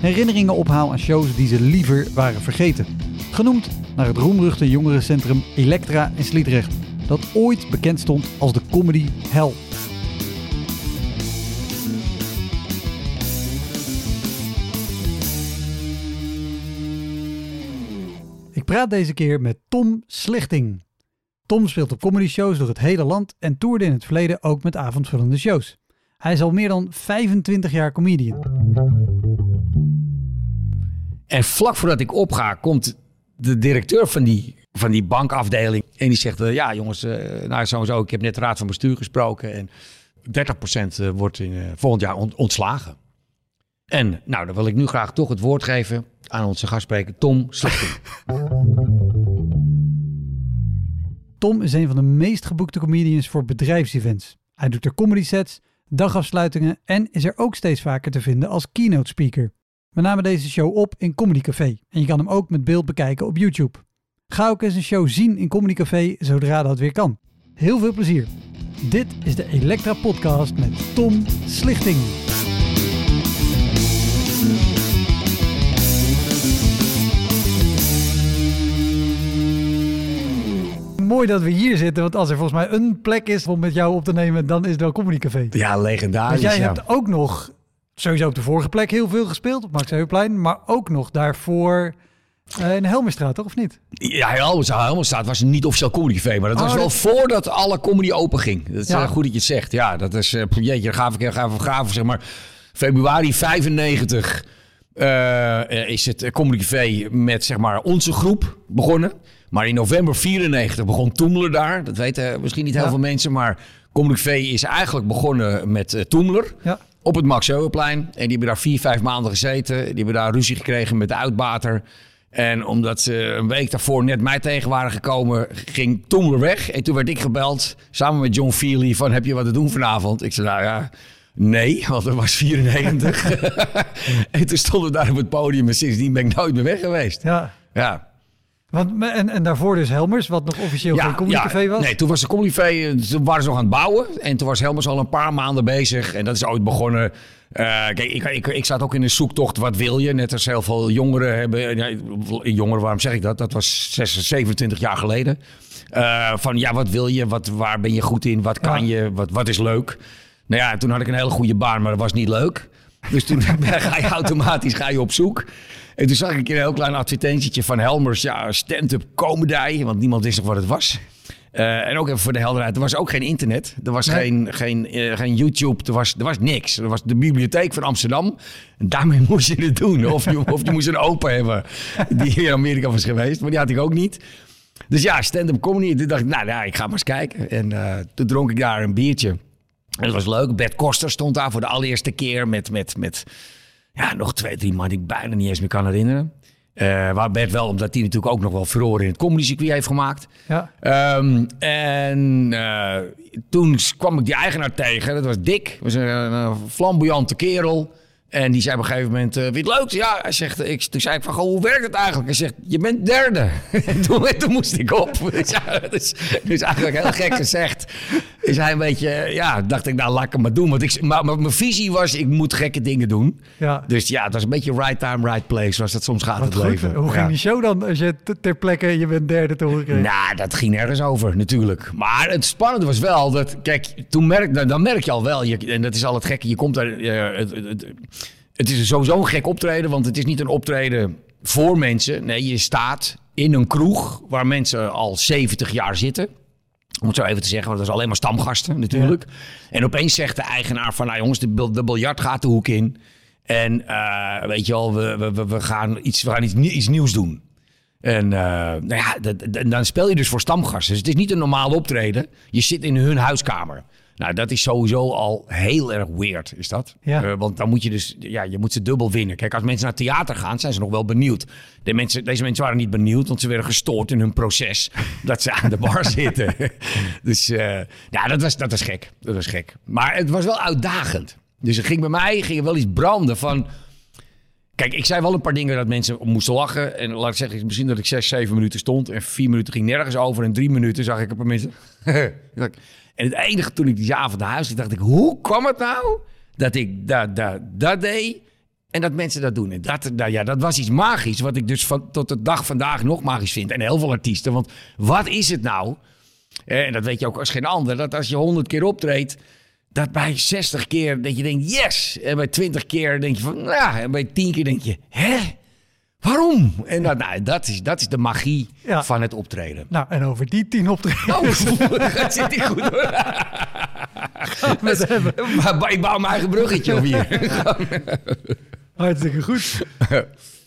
herinneringen ophaal aan shows die ze liever waren vergeten. Genoemd naar het roemruchte jongerencentrum Elektra in Sliedrecht, dat ooit bekend stond als de comedy hell. Ik praat deze keer met Tom Slichting. Tom speelt op comedy shows door het hele land en toerde in het verleden ook met avondvullende shows. Hij is al meer dan 25 jaar comedian. En vlak voordat ik opga, komt de directeur van die, van die bankafdeling. En die zegt, eh, ja jongens, uh, nou sowieso, ik heb net de raad van bestuur gesproken. En 30% eh, wordt in, volgend jaar ontslagen. En nou, dan wil ik nu graag toch het woord geven aan onze gastspreker Tom Slechting. Tom is een van de meest geboekte comedians voor bedrijfsevents. Hij doet er comedy sets, dagafsluitingen en is er ook steeds vaker te vinden als keynote speaker. We namen deze show op in Comedy Café en je kan hem ook met beeld bekijken op YouTube. Ga ook eens een show zien in Comedy Café zodra dat weer kan. Heel veel plezier. Dit is de Elektra Podcast met Tom Slichting. Mooi dat we hier zitten, want als er volgens mij een plek is om met jou op te nemen, dan is het wel Comedy Café. Ja, legendarisch. Want jij ja. hebt ook nog sowieso op de vorige plek heel veel gespeeld, op Max Heuvelplein, maar ook nog daarvoor uh, in de Helmerstraat, toch? Of niet? Ja, Helmerstraat, Helmerstraat was niet officieel comedycafé, maar dat was Oh, wel dat- voordat alle comedy open ging. Dat is Ja. eh, goed dat je het zegt. Ja, dat is, uh, jeetje, gaaf ik gaaf, gaaf, zeg maar, februari 95 eh, is het comedycafé met, zeg maar, onze groep begonnen. Maar in november 94 begon Toemler daar. Dat weten misschien niet heel Ja. veel mensen, maar comedycafé is eigenlijk begonnen met Toemler. Ja. Op het Max Euweplein. En die hebben daar vier, vijf maanden gezeten. Die hebben daar ruzie gekregen met de uitbater. En omdat ze een week daarvoor net mij tegen waren gekomen, ging Toemler weg. En toen werd ik gebeld, samen met John Feely, van heb je wat te doen vanavond? Ik zei, nou ja, nee, want dat was 94. en toen stonden we daar op het podium en sindsdien ben ik nooit meer weg geweest. Ja. Ja, Want, en, en daarvoor dus Helmers, wat nog officieel geen comedycafé was. Nee, toen was de comedycafé, eh, toen waren ze nog aan het bouwen. En toen was Helmers al een paar maanden bezig. En dat is ooit begonnen. Eh, kijk, ik, ik, ik zat ook in een zoektocht, wat wil je? Net als heel veel jongeren hebben. Ja, jongeren, waarom zeg ik dat? Dat was 26, 27 jaar geleden. Uh, van ja, wat wil je? Wat, waar ben je goed in? Wat kan Ja. je? Wat, wat is leuk? Nou ja, toen had ik een hele goede baan, maar dat was niet leuk. Dus toen ga je automatisch ga je op zoek. En toen zag ik een heel klein advertentietje van Helmers. Ja, stand-up comedy. Want niemand wist nog wat het was. Uh, en ook even voor de helderheid. Er was ook geen internet. Er was Nee. geen, geen, uh, geen YouTube. Er was, er was niks. Er was de bibliotheek van Amsterdam. En daarmee moest je het doen. Of je, of je moest een opa hebben die in Amerika was geweest. Maar die had ik ook niet. Dus ja, stand-up comedy. Toen dacht ik, nou ja, ik ga maar eens kijken. En uh, toen dronk ik daar een biertje. En dat was leuk. Bert Koster stond daar voor de allereerste keer met, met, met ja, nog twee, drie man die ik bijna niet eens meer kan herinneren. Uh, waar Bert wel, omdat hij natuurlijk ook nog wel verloren in het comedy circuit heeft gemaakt. Ja. Um, en uh, toen kwam ik die eigenaar tegen. Dat was Dick. Was een, een flamboyante kerel. En die zei op een gegeven moment, uh, het leuk? Ja, hij zegt, ik, toen zei ik van, goh, hoe werkt het eigenlijk? Hij zegt, je bent derde. en toen, toen moest ik op. dus, ja, dus, dus eigenlijk heel gek gezegd. Is hij een beetje, ja, dacht ik, nou, laat ik het maar doen. Want ik, maar, maar mijn visie was, ik moet gekke dingen doen. Ja. Dus ja, het was een beetje right time, right place, zoals dat soms gaat Wat het goed. leven. Hoe ging Ja. die show dan als je ter plekke je bent derde te horen kreeg? Nou, dat ging ergens over, natuurlijk. Maar het spannende was wel dat, kijk, toen merk, dan, dan merk je al wel, je, en dat is al het gekke, je komt daar, eh, het, het, het, is sowieso een gek optreden, want het is niet een optreden voor mensen. Nee, je staat in een kroeg waar mensen al 70 jaar zitten. Om het zo even te zeggen, want dat is alleen maar stamgasten natuurlijk. En opeens zegt de eigenaar van, nou jongens, de, de biljart gaat de hoek in. En eh, weet je wel, we, we, we, gaan, iets, we gaan iets, iets nieuws doen. En eh, nou ja, dat- dat- dan speel je dus voor stamgasten. Dus het is niet een normaal optreden. Je zit in hun huiskamer. Nou, dat is sowieso al heel erg weird, is dat? Ja. Eh, want dan moet je dus, ja, je moet ze dubbel winnen. Kijk, als mensen naar het theater gaan, zijn ze nog wel benieuwd. De mensen, deze mensen waren niet benieuwd, want ze werden gestoord in hun proces dat ze aan de bar zitten. dus eh, ja, dat was, dat was gek. Dat was gek. Maar het was wel uitdagend. Dus er ging bij mij ging er wel iets branden van... Kijk, ik zei wel een paar dingen dat mensen moesten lachen. En laat ik zeggen, misschien dat ik zes, zeven minuten stond. En vier minuten ging nergens over. En drie minuten zag ik een paar mensen... en het enige toen ik die avond naar huis ging, dacht ik... Hoe kwam het nou dat ik dat, dat, dat deed... En dat mensen dat doen. En dat, nou ja, dat was iets magisch. Wat ik dus tot de dag vandaag nog magisch vind. En heel veel artiesten. Want wat is het nou? Eh, En dat weet je ook als geen ander. Dat als je honderd keer optreedt. Dat bij 60 keer dat je denkt yes. En bij 20 keer denk je van ja. En bij 10 keer denk je hè? Waarom? En dat, nou, dat, is, dat is de magie Ja. van het optreden. Nou, en over die tien optredens Oh, dat zit niet goed hoor. Ik bouw mijn eigen bruggetje op hier. Hartstikke goed.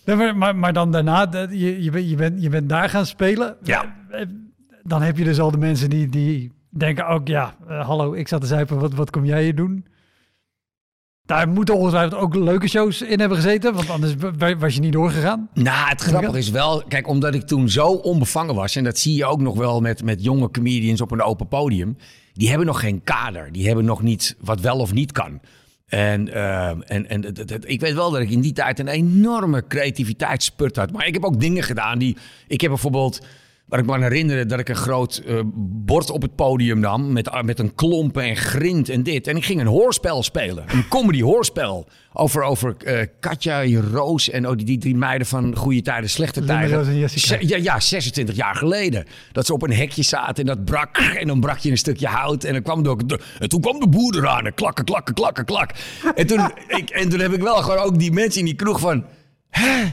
Nee, maar, maar, maar dan daarna, je, je, bent, je, bent, je bent daar gaan spelen. Ja. Dan heb je dus al de mensen die, die denken ook, ja, eh, hallo, ik zat te zuipen, wat, wat kom jij hier doen? Daar moeten ongetwijfeld ook leuke shows in hebben gezeten, want anders wa- was je niet doorgegaan. Nou, het grappige is wel, kijk, omdat ik toen zo onbevangen was, en dat zie je ook nog wel met, met jonge comedians op een open podium, die hebben nog geen kader. Die hebben nog niet wat wel of niet kan. En, eh, en, en ik weet wel dat ik in die tijd een enorme creativiteitsspurt had. Maar ik heb ook dingen gedaan die. Ik heb bijvoorbeeld. Waar ik me aan herinnerde dat ik een groot eh, bord op het podium nam. Met, met een klompen en grind en dit. En ik ging een hoorspel spelen. Een comedy hoorspel. Over, over eh, Katja, Roos en oh, die, die drie meiden van Goede Tijden, Slechte Tijden. Se- ja, ja, 26 jaar geleden. Dat ze op een hekje zaten en dat brak. En dan brak je een stukje hout. En, dan kwam de, de- en toen kwam de boer eraan. En klakken, klakken, klakken, klak. En toen, ik, en toen heb ik wel gewoon ook die mensen in die kroeg van... Hè?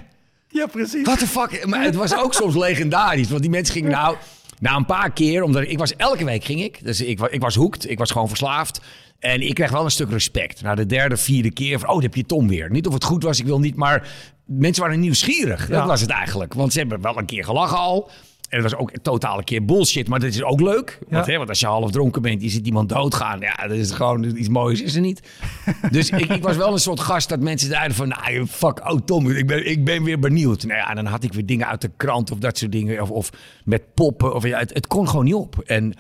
Ja, precies. What the fuck? Maar het was ook soms legendarisch. Want die mensen gingen nou... Na een paar keer, omdat ik, was elke week ging ik. Dus ik, ik was hoekt, ik was gewoon verslaafd. En ik kreeg wel een stuk respect. Na de derde, vierde keer van, oh, daar heb je Tom weer. Niet of het goed was, ik wil niet, maar mensen waren nieuwsgierig. Dat Ja. was het eigenlijk. Want ze hebben wel een keer gelachen al. En het was ook een totale keer bullshit, maar dat is ook leuk. Want, Ja. hè, want als je half dronken bent, je ziet iemand doodgaan. Ja, dat is gewoon iets moois, is er niet. Dus ik, ik was wel een soort gast dat mensen zeiden van... Nou, fuck, oh Tom, ik ben, ik ben weer benieuwd. Nou ja, dan had ik weer dingen uit de krant of dat soort dingen. Of, of met poppen. Of, ja, het, het kon gewoon niet op. En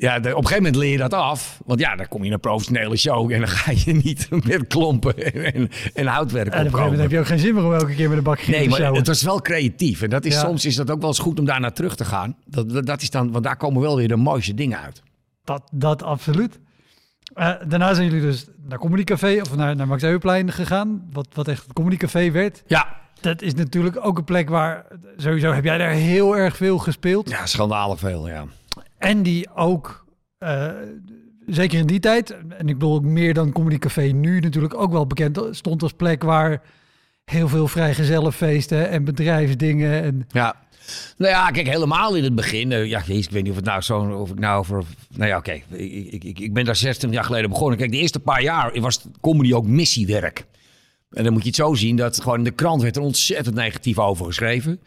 ja, op een gegeven moment leer je dat af. Want ja, dan kom je in een professionele show... en dan ga je niet met klompen en, en, en houtwerk En op een heb je ook geen zin meer om elke keer met de bak Nee, maar het was wel creatief. En dat is, Ja. soms is dat ook wel eens goed om daar naar terug te gaan. Dat, dat, is dan, want daar komen wel weer de mooiste dingen uit. Dat, dat absoluut. Eh, daarna zijn jullie dus naar Comedy Café of naar, naar Max Euwplein gegaan, wat, wat echt het Comedy Café werd. Ja, Dat is natuurlijk ook een plek waar, sowieso heb jij daar heel erg veel gespeeld. ja schandalig veel, ja. En die ook, eh, zeker in die tijd, en ik bedoel meer dan Comedy Café nu natuurlijk ook wel bekend, stond als plek waar heel veel vrijgezellenfeesten en bedrijfsdingen en Ja. Nou ja, kijk, helemaal in het begin. eh, ja, ik weet niet of het nou zo, of ik nou over. Nou ja, oké. Ik, ik, ik, ben daar 26 jaar geleden begonnen. Kijk, de eerste paar jaar was comedy ook missiewerk. En dan moet je het zo zien dat gewoon in de krant werd er ontzettend negatief over geschreven.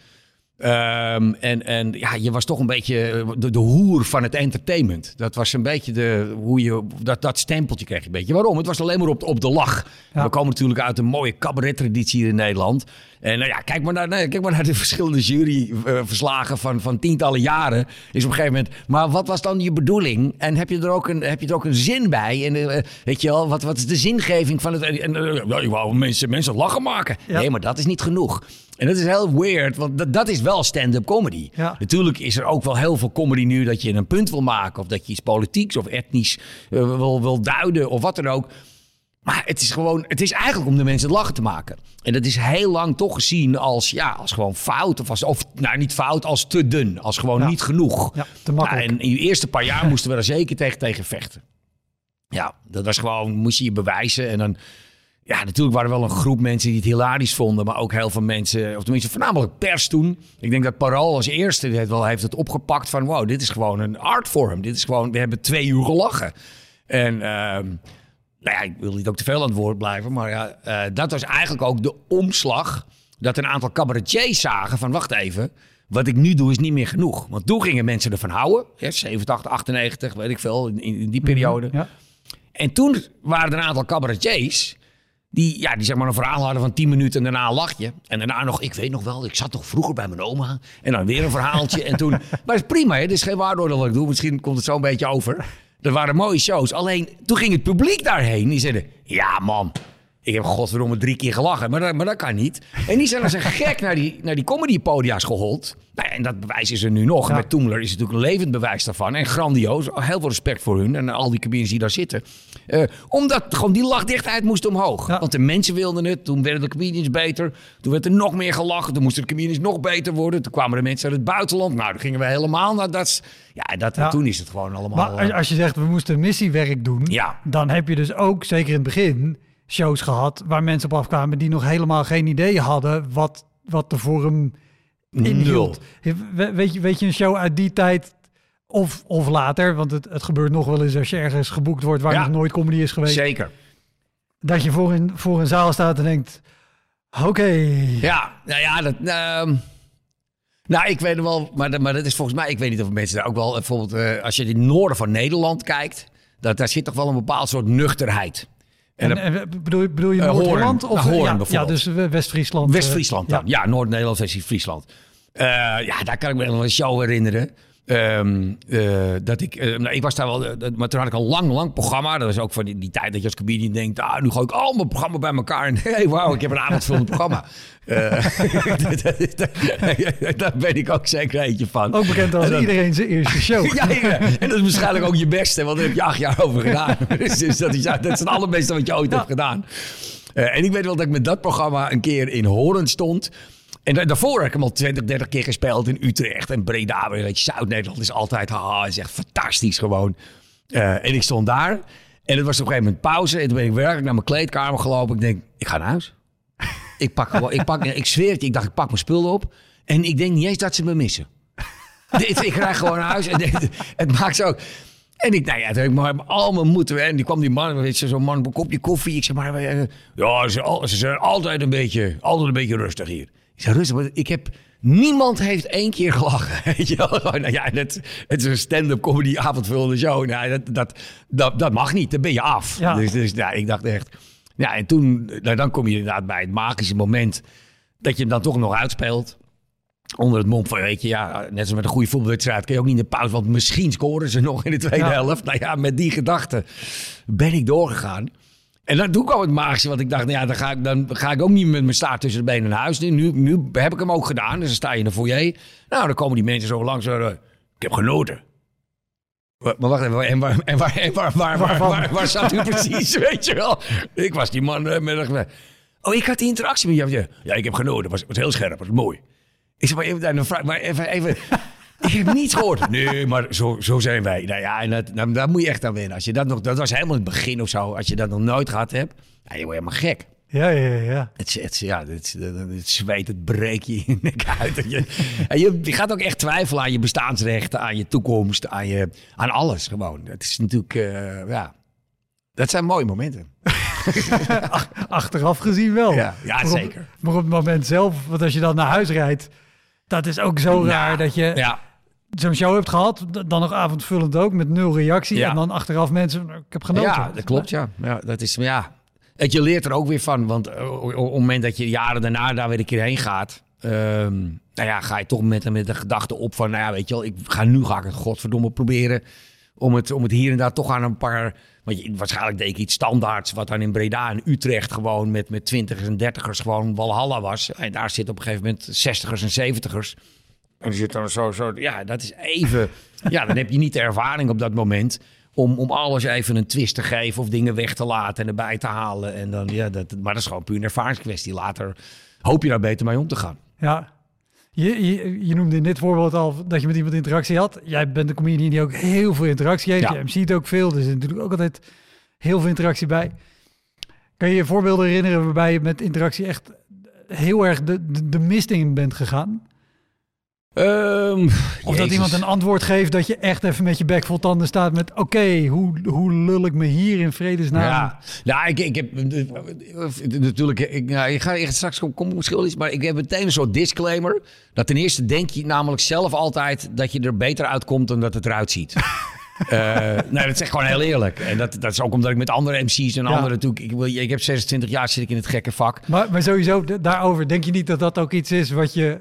Ehm, en, en ja, je was toch een beetje eh, de, de hoer van het entertainment. Dat was een beetje de, hoe je, dat, dat stempeltje kreeg je een beetje. Waarom? Het was alleen maar op, de- op de lach. Ja. We komen natuurlijk uit een mooie cabaret-traditie hier in Nederland. En nou ja, kijk maar naar, nee, kijk maar naar de verschillende juryverslagen van, van tientallen jaren. Is op een gegeven moment, maar wat was dan je bedoeling? En heb je er ook een, heb je er ook een zin bij? En eh, weet je wel, wat, wat is de zingeving van het... En, eh, je wou mensen, mensen lachen maken. Ja. Nee, maar dat is niet genoeg. En dat is heel weird, want dat, dat is wel stand-up comedy. Ja. Natuurlijk is er ook wel heel veel comedy nu dat je een punt wil maken... of dat je iets politieks of etnisch eh, wil, wil duiden of wat dan ook. Maar het is gewoon, het is eigenlijk om de mensen het lachen te maken. En dat is heel lang toch gezien als, ja, als gewoon fout. Of, als, of nou, niet fout, als te dun. Als gewoon Ja. niet genoeg. Ja, te makkelijk. Nou, en in de eerste paar jaar moesten we er zeker tegen, tegen vechten. Ja, dat was gewoon, moest je je bewijzen. En dan, ja, natuurlijk waren er wel een groep mensen die het hilarisch vonden. Maar ook heel veel mensen, of tenminste voornamelijk pers toen. Ik denk dat Parool als eerste heeft, wel, heeft het opgepakt van... wow, dit is gewoon een artvorm. Dit is gewoon, we hebben twee uur gelachen. En ehm, nou ja, ik wil niet ook te veel aan het woord blijven. Maar ja, eh, dat was eigenlijk ook de omslag. Dat een aantal cabaretiers zagen van wacht even... Wat ik nu doe is niet meer genoeg. Want toen gingen mensen ervan houden. Ja, 87, 98, weet ik veel, in, in die periode. Ja. En toen waren er een aantal cabaretiers... Die, ja, die zeg maar een verhaal hadden van 10 minuten en daarna lach je. En daarna nog, ik weet nog wel, ik zat toch vroeger bij mijn oma. En dan weer een verhaaltje. en toen, maar het is prima, hè? het is geen waardoor wat ik doe. Misschien komt het zo een beetje over. Er waren mooie shows. Alleen, toen ging het publiek daarheen. Die zeiden, ja man, ik heb godverdomme drie keer gelachen, maar dat, maar dat kan niet. En die zijn als een gek naar die, naar die comedypodia's gehold. Nou, ja, en dat bewijs is er nu nog. En met Toemler is het natuurlijk een levend bewijs daarvan. En grandioos. Heel veel respect voor hun en al die comedians die daar zitten. Eh, omdat gewoon die lachdichtheid moest omhoog. Ja. Want de mensen wilden het. Toen werden de comedians beter. Toen werd er nog meer gelachen. Toen moesten de comedians nog beter worden. Toen kwamen de mensen uit het buitenland. Nou, dan gingen we helemaal naar dat. Ja, dat, Ja. toen is het gewoon allemaal... Maar als, eh, als je zegt, we moesten missiewerk doen, Ja. dan heb je dus ook, zeker in het begin, shows gehad waar mensen op afkwamen die nog helemaal geen idee hadden wat, wat de vorm inhield. We- Weet je, weet je een show uit die tijd of, of later, want het, het gebeurt nog wel eens als je ergens geboekt wordt waar Ja. nog nooit comedy is geweest, Zeker. dat je voor een, voor een zaal staat en denkt, oké, Ja, nou ja, dat. ehm, nou, ik weet wel, maar, dat- maar dat is volgens mij, ik weet niet of mensen daar ook wel, eh, bijvoorbeeld, eh, als je in het noorden van Nederland kijkt, dat, daar zit toch wel een bepaald soort nuchterheid. En, En, dat- en, bedoel, je- bedoel je Eh, Noord-Holland? Hoorn. Of Nou, Hoorn ja, ja, dus eh, West-Friesland. eh, West-Friesland dan. ja. Ja, Noord-Nederland, West-Friesland. Eh, ja, daar kan ik me nog wel een show herinneren. Ehm, eh, dat ik, eh, nou, ik was daar wel, eh, maar toen had ik een lang, lang programma. Dat was ook van die, die tijd dat je als comedian denkt, ah, nu gooi ik al mijn programma bij elkaar. En hey, wauw, ik heb een avondvullend programma. Daar ben ik ook zeker eentje van. Ook bekend als dan- iedereen zijn eerste show. Ja, ja, en dat is waarschijnlijk ook je beste, want daar heb je acht jaar over gedaan. Dus, dus dat, is, dat is het allerbeste wat je ooit hebt gedaan. En ik weet wel dat ik met dat programma een keer in Horen stond. En da- daarvoor heb ik hem al 20, 30 keer gespeeld in Utrecht en Breda. Weet je, Zuid-Nederland is altijd, haha, is echt fantastisch gewoon. Eh, en ik stond daar en het was op een gegeven moment pauze. En toen ben ik werkelijk naar mijn kleedkamer gelopen. Ik denk, ik ga naar huis. Ik pak ik pak, ik zweer het, ik dacht, ik pak mijn spullen op. En ik denk niet eens dat ze me missen. Ik rijd gewoon naar huis en het maakt zo. En ik, nou ja, toen heb ik maar al mijn moed. En die kwam die man, weet je, zo'n man, een kopje koffie. Ik zeg maar, eh, ja, ze, ze zijn altijd een beetje, altijd een beetje rustig hier. Zeg, rustig, maar ik heb, niemand heeft één keer gelachen. Weet je wel? Gewoon, Nou ja, het, het is een stand-up comedy avondvullende show. Nou, dat, dat, dat, dat mag niet, dan ben je af. Ja. Dus, dus ik dacht echt, ja, en toen, nou, dan kom je inderdaad bij het magische moment dat je hem dan toch nog uitspeelt onder het mom van, weet je, ja, net zoals met een goede voetbalwedstrijd kun je ook niet in de pauze, want misschien scoren ze nog in de tweede Ja. helft. Nou ja, met die gedachte ben ik doorgegaan. En dan toen kwam het magische, want ik dacht, nou ja, dan ga ik, dan ga ik ook niet met mijn staart tussen de benen naar huis. Nu, nu, heb ik hem ook gedaan, dus dan sta je in de foyer. Nou, dan komen die mensen zo langs, eh, ik heb genoten. Maar wacht even, en waar, en waar, en waar, waar, waar, waar, waar zat u precies, weet je wel? Ik was die man eh, met een... Oh, ik had die interactie met jou. Ja, ik heb genoten, was, was heel scherp, was mooi. Ik zeg maar even, dan vraag, maar even, even ik heb niets gehoord. Nee, maar zo, zo zijn wij. Nou ja, en dat, nou, daar moet je echt aan wennen. Als je dat nog, dat was helemaal in het begin of zo. Als je dat nog nooit gehad hebt, nou, je wordt helemaal gek. Ja, ja, ja. Het, het, ja, het, het, zweet, het breekt je in nek uit. Je, en je, je gaat ook echt twijfelen aan je bestaansrechten, aan je toekomst, aan, je, aan alles gewoon. Het is natuurlijk, eh, ja, dat zijn mooie momenten. Achteraf gezien wel. Ja, ja, maar op, zeker. Maar op het moment zelf, want als je dan naar huis rijdt, dat is ook zo raar dat je Ja, zo'n show hebt gehad, dan nog avondvullend ook, met nul reactie. Ja. En dan achteraf mensen, ik heb genoten. Ja, dat klopt, ja. ja dat is, maar ja. Je leert er ook weer van, want eh, op het moment dat je jaren daarna daar weer een keer heen gaat, ehm, nou ja, ga je toch met, met de gedachte op van, nou ja, weet je wel, ik ga nu ga ik het godverdomme proberen om het, om het hier en daar toch aan een paar, want je, waarschijnlijk deed ik iets standaards, wat dan in Breda en Utrecht gewoon met, met twintigers en dertigers gewoon Walhalla was. En daar zit op een gegeven moment zestigers en zeventigers. En die zit dan zo, zo, ja, dat is even, ja, dan heb je niet de ervaring op dat moment om, om alles even een twist te geven of dingen weg te laten en erbij te halen. En dan, ja, dat, maar dat is gewoon puur een ervaringskwestie. Later hoop je daar beter mee om te gaan. Ja. Je, je, je noemde in dit voorbeeld al dat je met iemand interactie had. Jij bent een comedian die ook heel veel interactie heeft. Ja. Je MC't ook veel, dus er natuurlijk ook altijd heel veel interactie bij. Kan je je voorbeelden herinneren waarbij je met interactie echt heel erg de, de, de mist in bent gegaan? Ehm, Of dat iemand een antwoord geeft dat je echt even met je bek vol tanden staat met... Oké, hoe, hoe lul ik me hier in vredesnaam? Ja, ja ik, ik heb eh, natuurlijk. Ik, nou, ik ga echt straks kom, kom misschien wel iets, maar ik heb meteen een soort disclaimer. Dat ten eerste denk je namelijk zelf altijd dat je er beter uitkomt dan dat het eruit ziet. Eh, nee, dat is echt gewoon heel eerlijk. En dat, dat is ook omdat ik met andere MC's en Ja. anderen. Ik, ik heb 26 jaar zit ik in het gekke vak. Maar, maar sowieso daarover, denk je niet dat dat ook iets is wat je,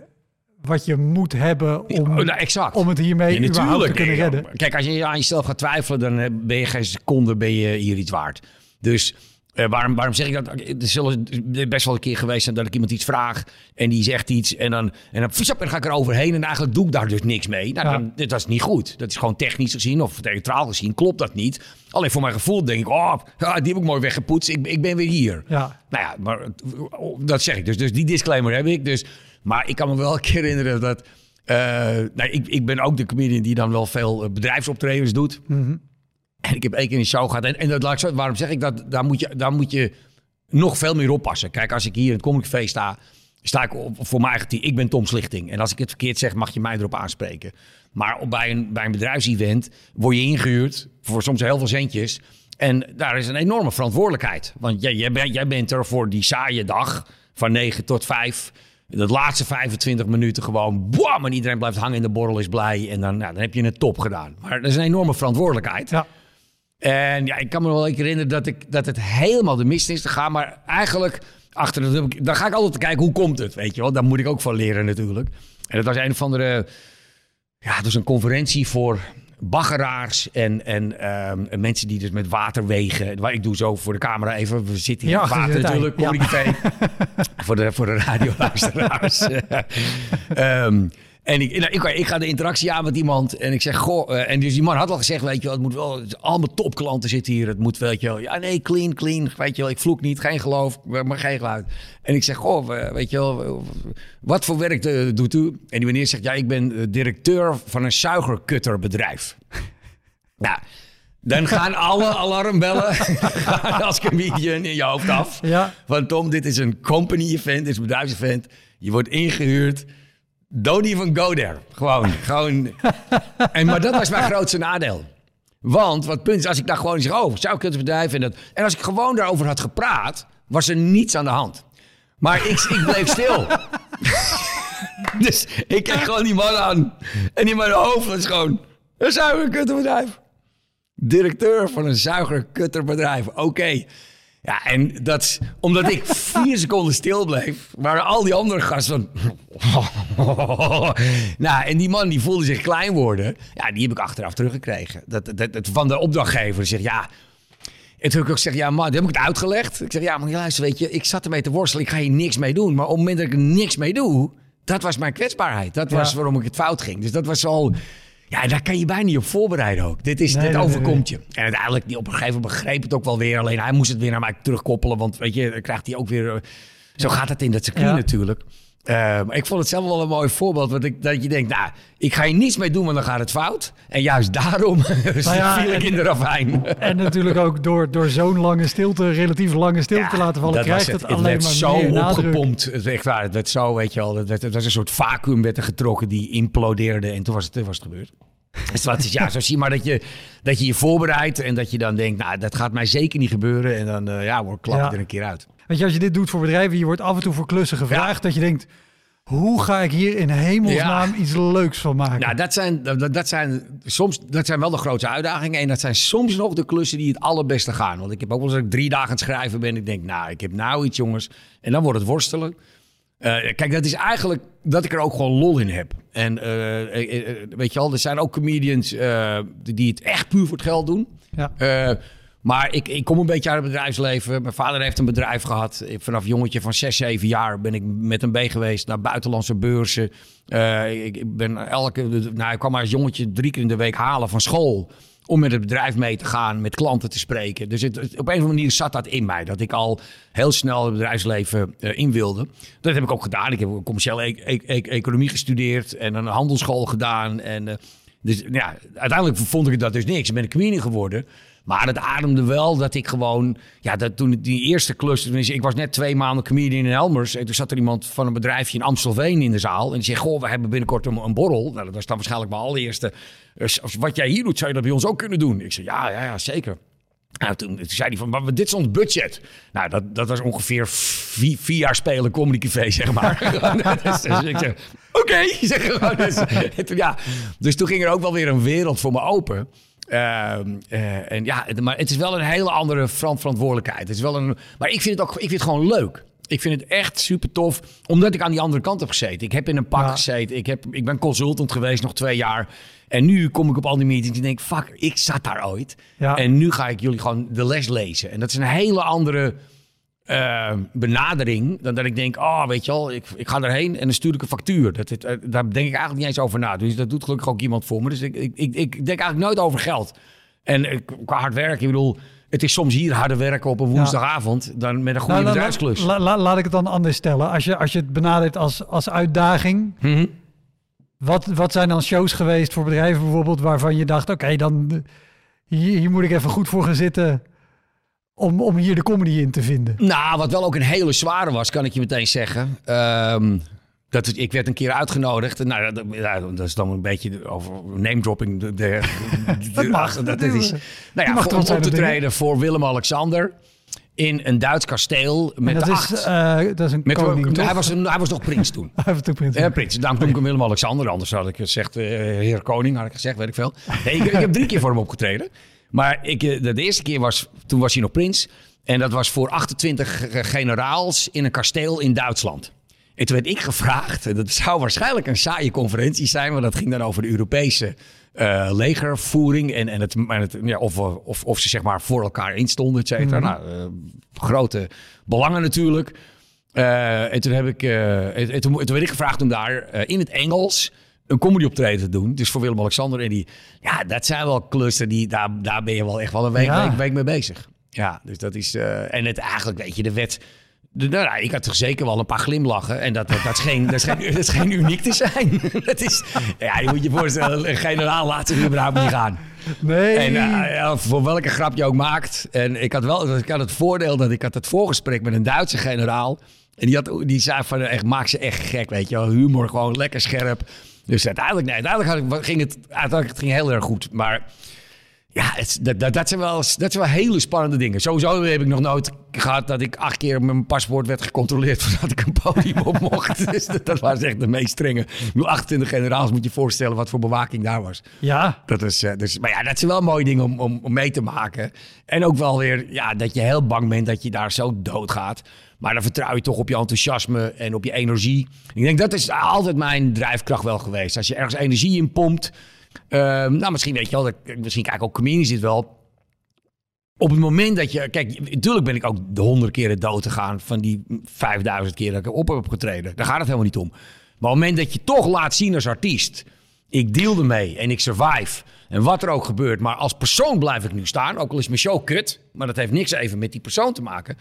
wat je moet hebben om, nou, exact. om het hiermee Ja, überhaupt te kunnen redden? Kijk, als je aan jezelf gaat twijfelen, dan eh, ben je geen seconde ben je hier iets waard. Dus eh, waarom, waarom zeg ik dat? Er zullen best wel een keer geweest zijn dat ik iemand iets vraag en die zegt iets en dan, en dan, en dan ga ik er overheen en eigenlijk doe ik daar dus niks mee. Nou, Ja. dan, dat is niet goed. Dat is gewoon technisch gezien of theatraal gezien klopt dat niet. Alleen voor mijn gevoel denk ik, oh, ja, die heb ik mooi weggepoetst. Ik, ik ben weer hier. Ja. Nou ja, maar oh, dat zeg ik dus. Dus die disclaimer heb ik. Dus, maar ik kan me wel een keer herinneren dat... eh, nou, ik, ik ben ook de comedian die dan wel veel eh, bedrijfsoptredens doet. En ik heb één keer een show gehad. En, en dat, laat ik zo- waarom zeg ik dat? Daar moet, je, daar moet je nog veel meer oppassen. Kijk, als ik hier in het Comedy Feest sta... sta ik op, voor mijn eigen team. Ik ben Tom Slichting. En als ik het verkeerd zeg, mag je mij erop aanspreken. Maar op, bij, een, bij een bedrijfsevent word je ingehuurd... voor soms heel veel centjes... En daar is een enorme verantwoordelijkheid. Want jij, jij, bent, jij bent er voor die saaie dag van 9 tot 5. De laatste 25 minuten gewoon bam, en iedereen blijft hangen in de borrel is blij. En dan, nou, dan heb je het top gedaan. Maar dat is een enorme verantwoordelijkheid. Ja. En ja, ik kan me wel een keer herinneren dat, ik, dat het helemaal de mist is te gaan. Maar eigenlijk, achter het, dan ga ik altijd kijken hoe komt het, weet je wel. Daar moet ik ook van leren natuurlijk. En dat was een of andere, ja, het was een conferentie voor baggeraars en, en ehm, mensen die dus met water wegen. Waar Ik doe zo voor de camera even, we zitten hier Ja, in het water natuurlijk, Café. voor de, voor de radioluisteraars. Ehm en ik, nou, ik, ik ga de interactie aan met iemand en ik zeg, goh, eh, en dus die man had al gezegd, weet je wel, het moet wel, is allemaal topklanten zitten hier, het moet, weet je wel, ja nee, clean, clean, weet je wel, ik vloek niet, geen geloof, maar geen geluid. En ik zeg, goh, weet je wel, wat voor werk eh, doet u? En die meneer zegt, ja, ik ben eh, directeur van een zuigerkutterbedrijf. nou, dan gaan alle alarmbellen gaan als comedian in je hoofd af. Ja. Van Tom, dit is een company event, dit is een bedrijfsevent. Je wordt ingehuurd. Don't even go there. Gewoon, gewoon. En, maar dat was mijn grootste nadeel. Want wat punt is, als ik daar gewoon zeg, oh, zou ik het bedrijf en dat. En als ik gewoon daarover had gepraat, was er niets aan de hand. Maar ik, ik bleef stil. dus ik kijk gewoon die man aan. En in mijn hoofd was gewoon, een zuigerkutterbedrijf. Directeur van een zuigerkutterbedrijf. Oké. Ja, en dat omdat ik vier seconden stil bleef, waren al die andere gasten van... nou, en die man die voelde zich klein worden. Ja, die heb ik achteraf teruggekregen. Dat, dat, dat van de opdrachtgever zegt, ja... En toen heb ik ook gezegd, ja man, heb ik het uitgelegd. Ik zeg, ja maar luister, weet je, ik zat ermee te worstelen. Ik ga hier niks mee doen. Maar op het moment dat ik er niks mee doe, dat was mijn kwetsbaarheid. Dat was Ja. waarom ik het fout ging. Dus dat was al... Ja, daar kan je bijna niet op voorbereiden ook. Dit, is, Nee, dit nee, nee, overkomt je. En uiteindelijk, die op een gegeven moment begreep het ook wel weer. Alleen hij moest het weer naar mij terugkoppelen. Want weet je, dan krijgt hij ook weer... eh, Zo gaat het in dat circuit Ja. natuurlijk. Maar ik vond het zelf wel een mooi voorbeeld. Want ik, dat je denkt, nou, ik ga hier niets mee doen, want dan gaat het fout. En juist daarom Nou ja, viel ik in de ravijn. En natuurlijk ook door, door zo'n lange stilte, relatief lange stilte te laten vallen, krijgt het, het. alleen werd maar zo meer opgepompt. Het, echt waar, het werd zo, weet je wel. Het, werd, het was een soort vacuüm werd er getrokken die implodeerde. En toen was het, toen was het gebeurd. Dus wat is, ja, zo zie je maar dat je, dat je je voorbereidt en dat je dan denkt, nou, dat gaat mij zeker niet gebeuren. En dan, eh, ja, hoor, klap je Ja. er een keer uit. Weet je, als je dit doet voor bedrijven, je wordt af en toe voor klussen gevraagd, dat je denkt, hoe ga ik hier in hemelsnaam iets leuks van maken? Nou, dat zijn, dat, dat, zijn soms, dat zijn wel de grootste uitdagingen. En dat zijn soms nog de klussen die het allerbeste gaan. Want ik heb ook wel eens dat ik drie dagen aan het schrijven ben. Ik denk, nou, ik heb nou iets, jongens. En dan wordt het worstelen. Eh, kijk, dat is eigenlijk dat ik er ook gewoon lol in heb. En eh, eh, weet je wel, er zijn ook comedians eh, die het echt puur voor het geld doen. Ja. Maar ik, ik kom een beetje uit het bedrijfsleven. Mijn vader heeft een bedrijf gehad. Vanaf jongetje van 6, 7 jaar ben ik met hem mee geweest naar buitenlandse beurzen. Eh, ik, ben elke, nou, ik kwam maar als jongetje drie keer in de week halen van school. Om met het bedrijf mee te gaan, met klanten te spreken. Dus het, op een of andere manier zat dat in mij. Dat ik al heel snel het bedrijfsleven eh, in wilde. Dat heb ik ook gedaan. Ik heb commerciële e- e- e- economie gestudeerd en een handelsschool gedaan. En, eh, Dus ja, uiteindelijk vond ik dat dus niks. Ik ben een geworden. Maar het ademde wel dat ik gewoon... Ja, dat toen die eerste klus... Ik was net twee maanden comedian in Elmers. En toen zat er iemand van een bedrijfje in Amstelveen in de zaal. En die zei, goh, we hebben binnenkort een, een borrel. Nou, dat was dan waarschijnlijk mijn allereerste... Als wat jij hier doet, zou je dat bij ons ook kunnen doen? Ik zei, ja, ja, ja zeker. Nou, toen, toen zei hij van, maar dit is ons budget. Nou, dat, dat was ongeveer vier, vier jaar spelen Comedy Café, zeg maar. dus, dus ik zeg, oké, zeg. Dus, ja, dus toen ging er ook wel weer een wereld voor me open. Ehm, eh, en ja, maar het is wel een hele andere veran- verantwoordelijkheid. Het is wel een, maar ik vind het ook ik vind het gewoon leuk. Ik vind het echt super tof, omdat ik aan die andere kant heb gezeten. Ik heb in een pak Ja. gezeten. Ik, heb, ik ben consultant geweest nog twee jaar. En nu kom ik op al die meetings en denk, fuck, ik zat daar ooit. Ja. En nu ga ik jullie gewoon de les lezen. En dat is een hele andere eh, benadering dan dat ik denk, oh, weet je wel, ik, ik ga erheen en dan stuur ik een factuur. Dat, het, eh, daar denk ik eigenlijk niet eens over na. Dus dat doet gelukkig ook iemand voor me. Dus ik, ik, ik, ik denk eigenlijk nooit over geld. En eh, qua hard werken, ik bedoel, het is soms hier harder werken op een woensdagavond dan met een goede Nou, la- bedrijfsklus. la- la- laat ik het dan anders stellen. Als je, als je het benadert als, als uitdaging, Mhm. wat, wat zijn dan shows geweest voor bedrijven bijvoorbeeld waarvan je dacht, oké, dan hier, hier moet ik even goed voor gaan zitten om, om hier de comedy in te vinden. Nou, wat wel ook een hele zware was, kan ik je meteen zeggen. Ehm, dat ik werd een keer uitgenodigd. Nou, dat, dat is dan een beetje over name dropping. De, de, Dat mag. Dat, Dat is, nou ja, voor, om op te treden voor Willem-Alexander in een Duits kasteel met dat, de is, eh, dat is een met, koning, hij, was een, hij was nog prins toen. Hij heeft ook prins. Ja, prins. Daarom noem ik hem Willem-Alexander. Anders had ik gezegd, eh, heer koning, had ik gezegd, weet ik veel. Nee, ik, ik heb drie keer voor hem opgetreden. Maar ik, eh, de, de eerste keer was, toen was hij nog prins. En dat was voor 28 ge- generaals in een kasteel in Duitsland. En toen werd ik gevraagd, en dat zou waarschijnlijk een saaie conferentie zijn, maar dat ging dan over de Europese eh, legervoering en, en, het, en het, ja, of, we- of, of ze zeg maar voor elkaar instonden, et cetera. Nou, eh, grote belangen natuurlijk. Eh, en toen heb ik, eh, en, en toen, toen werd ik gevraagd om daar eh, in het Engels een comedy optreden te doen. Dus voor Willem-Alexander. En die, ja, dat zijn wel klussen die, daar, daar ben je wel echt wel een week, Ja. week, week mee bezig. Ja, dus dat is, eh, en het eigenlijk, weet je, de wet. De, nou, ja, ik had toch zeker wel een paar glimlachen. En dat, dat, dat, is, geen, dat, is, geen, dat is geen uniek te zijn. dat is, ja, je moet je voorstellen, een generaal laat zich überhaupt niet gaan. Nee. En eh, voor welke grap je ook maakt. En ik had wel ik had het voordeel dat ik had het voorgesprek met een Duitse generaal. En die, had, die zei van, echt, maak ze echt gek, weet je wel. Humor gewoon lekker scherp. Dus uiteindelijk, nee, uiteindelijk had ging het, uiteindelijk het ging heel erg goed. Maar ja, het, dat, dat, dat, zijn wel, dat zijn wel hele spannende dingen. Sowieso heb ik nog nooit gehad dat ik acht keer met mijn paspoort werd gecontroleerd voordat ik een podium op mocht. dus dat, dat was echt de meest strenge. Ik bedoel, 28 generaals moet je je voorstellen wat voor bewaking daar was. Ja, Dat is, eh, dus, maar ja, dat zijn wel mooie dingen om, om, om mee te maken. En ook wel weer ja, dat je heel bang bent dat je daar zo doodgaat. Maar dan vertrouw je toch op je enthousiasme en op je energie. Ik denk dat is altijd mijn drijfkracht wel geweest. Als je ergens energie in pompt. ehm, nou, misschien weet je wel, dat, misschien kijk ook comedians dit wel. Op het moment dat je... Kijk, natuurlijk ben ik ook de honderd keren dood gegaan... van die 5000 keer dat ik op heb getreden. Daar gaat het helemaal niet om. Maar op het moment dat je toch laat zien als artiest... ik deal ermee en ik survive... en wat er ook gebeurt... maar als persoon blijf ik nu staan... ook al is mijn show kut... maar dat heeft niks even met die persoon te maken...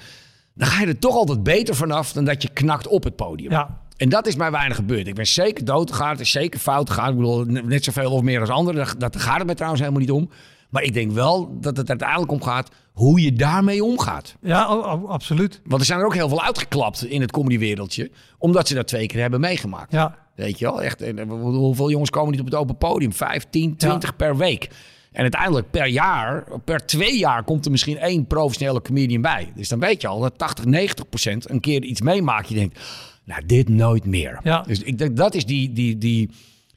dan ga je er toch altijd beter vanaf... dan dat je knakt op het podium. ja. En dat is mij weinig gebeurd. Ik ben zeker dood gegaan. Het is zeker fout gegaan. Ik bedoel, net zoveel of meer als anderen. Dat, gaat het me trouwens helemaal niet om. Maar ik denk wel dat het uiteindelijk om gaat hoe je daarmee omgaat. Ja, absoluut. Want er zijn er ook heel veel uitgeklapt in het comedywereldje. Omdat ze dat twee keer hebben meegemaakt. Ja. Weet je wel? Echt, en, eh, hoeveel jongens komen niet op het open podium? 15, 20 per week. En uiteindelijk per jaar, per twee jaar komt er misschien één professionele comedian bij. Dus dan weet je al dat 80, 90 procent een keer iets meemaakt. Je denkt, nou dit nooit meer. Ja. Dus ik denk dat is die, die, die,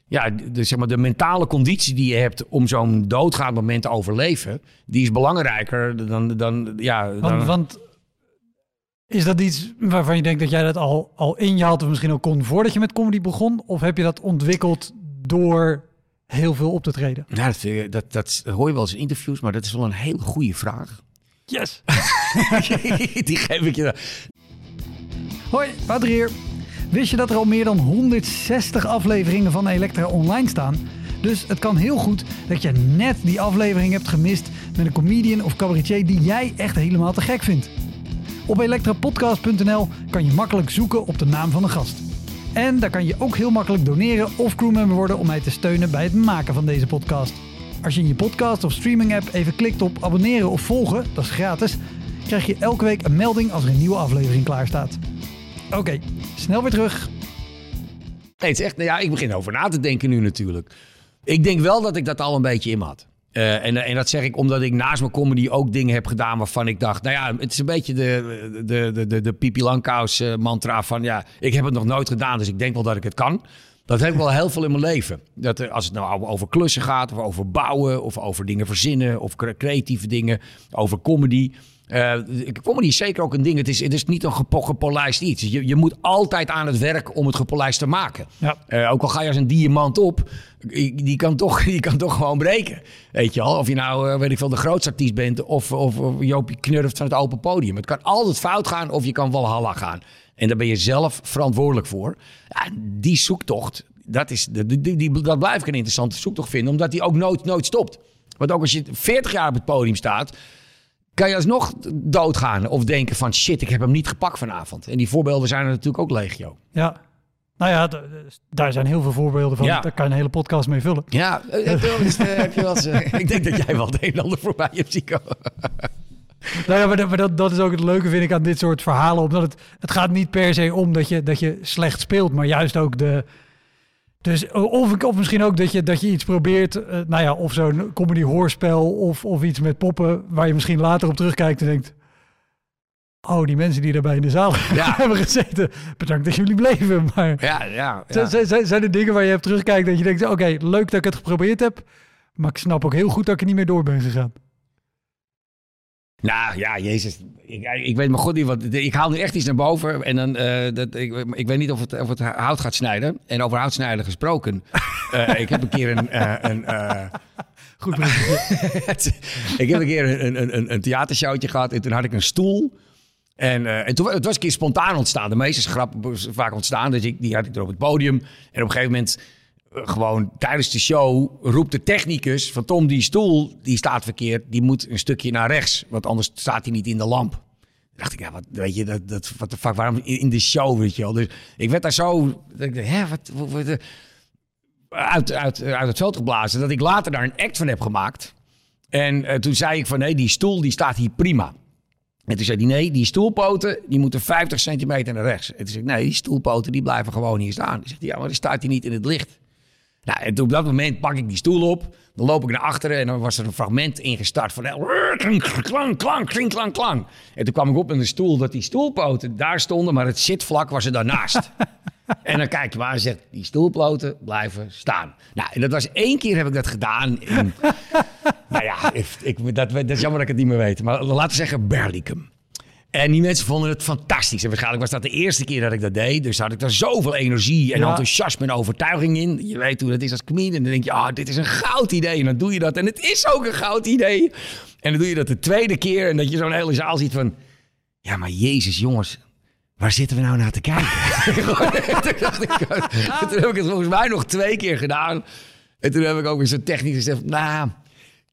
ja, de, zeg maar de mentale conditie die je hebt om zo'n doodgaand moment te overleven. Die is belangrijker dan, dan ja. Want, dan, want is dat iets waarvan je denkt dat jij dat al, al in je had of misschien ook kon voordat je met comedy begon? Of heb je dat ontwikkeld door heel veel op te treden? Ja, dat, eh, dat, dat hoor je wel eens in interviews, maar dat is wel een hele goede vraag. Yes! Die geef ik je. Hoi, Wouter hier. Wist je dat er al meer dan 160 afleveringen van Elektra online staan? Dus het kan heel goed dat je net die aflevering hebt gemist met een comedian of cabaretier die jij echt helemaal te gek vindt. Op elektrapodcast.nl kan je makkelijk zoeken op de naam van de gast. En daar kan je ook heel makkelijk doneren of crewmember worden om mij te steunen bij het maken van deze podcast. Als je in je podcast of streaming app even klikt op abonneren of volgen, dat is gratis, krijg je elke week een melding als er een nieuwe aflevering klaar staat. Oké, snel weer terug. Nee, het is echt, nou ja, ik begin over na te denken nu natuurlijk. Ik denk wel dat ik dat al een beetje in had. Uh, en, en dat zeg ik omdat ik naast mijn comedy ook dingen heb gedaan waarvan ik dacht, nou ja, het is een beetje de, de, de, de, de Pipi Langkous uh, mantra van ja, ik heb het nog nooit gedaan, dus ik denk wel dat ik het kan. Dat heb ik wel heel veel in mijn leven. Dat, er, als het nou over klussen gaat, of over bouwen, of over dingen verzinnen, of creatieve dingen, over comedy. Uh, comedy is zeker ook een ding. Het is, het is niet een gepo gepolijst iets. Je, je moet altijd aan het werk om het gepolijst te maken. Ja. Uh, ook al ga je als een diamant op, die kan toch, die kan toch gewoon breken. Weet je al? Of je nou, uh, weet ik veel, de grootste artiest bent of, of, of Joopie knurft van het open podium. Het kan altijd fout gaan of je kan wel halla gaan. En daar ben je zelf verantwoordelijk voor. Ja, die zoektocht, dat, is, die, dat blijf ik een interessante zoektocht vinden. Omdat die ook nooit, nooit stopt. Want ook als je 40 jaar op het podium staat kan je alsnog doodgaan of denken van shit, ik heb hem niet gepakt vanavond. En die voorbeelden zijn er natuurlijk ook legio. Ja. Nou ja, daar zijn heel veel voorbeelden van. Ja. Daar kan je een hele podcast mee vullen. Ja, heb je wel eens, heb je wel ik denk dat jij wel het een en ander voorbij hebt zien komen. Nou ja, maar, dat, maar dat, dat, is ook het leuke, vind ik, aan dit soort verhalen. Omdat het, het gaat niet per se om dat je, dat je slecht speelt, maar juist ook de, dus of, of misschien ook dat je, dat je iets probeert, uh, nou ja, of zo'n comedy hoorspel of, of iets met poppen, waar je misschien later op terugkijkt en denkt, oh, die mensen die daarbij in de zaal Ja. hebben gezeten, bedankt dat jullie bleven. Maar Ja, ja. zijn, zijn, zijn, er dingen waar je hebt terugkijkt dat je denkt, oké, leuk dat ik het geprobeerd heb, maar ik snap ook heel goed dat ik er niet meer door ben gegaan. Nou ja, Jezus. Ik, ik weet maar goed niet wat. Ik haal nu echt iets naar boven. En dan, uh, dat, ik, ik weet niet of het, of het hout gaat snijden. En over hout snijden gesproken. uh, ik heb een keer een. Uh, een Goed. ik heb een keer een, een, een, een theatershowtje gehad. En toen had ik een stoel. En, en toen het was een keer spontaan ontstaan. De meeste grappen vaak ontstaan. Dus ik, die had ik er op het podium. En op een gegeven moment gewoon tijdens de show roept de technicus van Tom, die stoel die staat verkeerd, die moet een stukje naar rechts, want anders staat hij niet in de lamp. Dan dacht ik, ja, wat weet je, dat, dat wat de fuck, waarom in de show, weet je wel. Dus ik werd daar zo, ik, hè, wat, wat, wat uit, uit, uit het veld geblazen, dat ik later daar een act van heb gemaakt. En toen zei ik van, nee, die stoel die staat hier prima. En toen zei hij, nee, die stoelpoten die moeten 50 centimeter naar rechts. En toen zei ik, nee, die stoelpoten die blijven gewoon hier staan. Toen zegt hij, ja, maar die staat hier niet in het licht. Nou, en op dat moment pak ik die stoel op. Dan loop ik naar achteren en dan was er een fragment ingestart van... Klank, klank, klank, klank, klank. En toen kwam ik op in de stoel dat die stoelpoten daar stonden... maar het zitvlak was er daarnaast. en dan kijk je maar en zegt... die stoelpoten blijven staan. Nou, en dat was één keer heb ik dat gedaan in... nou ja, ik, dat, dat is jammer dat ik het niet meer weet. Maar laten we zeggen Berlicum. En die mensen vonden het fantastisch. En waarschijnlijk was dat de eerste keer dat ik dat deed. Dus had ik daar zoveel energie en Ja. enthousiasme en overtuiging in. Je weet hoe dat is als comedian. En dan denk je, ah, dit is een goud idee. En dan doe je dat. En het is ook een goud idee. En dan doe je dat de tweede keer. En dat je zo'n hele zaal ziet van... Ja, maar jezus, jongens. Waar zitten we nou naar te kijken? toen, ik, toen heb ik het volgens mij nog twee keer gedaan. En toen heb ik ook weer zo technisch gezegd... Nou,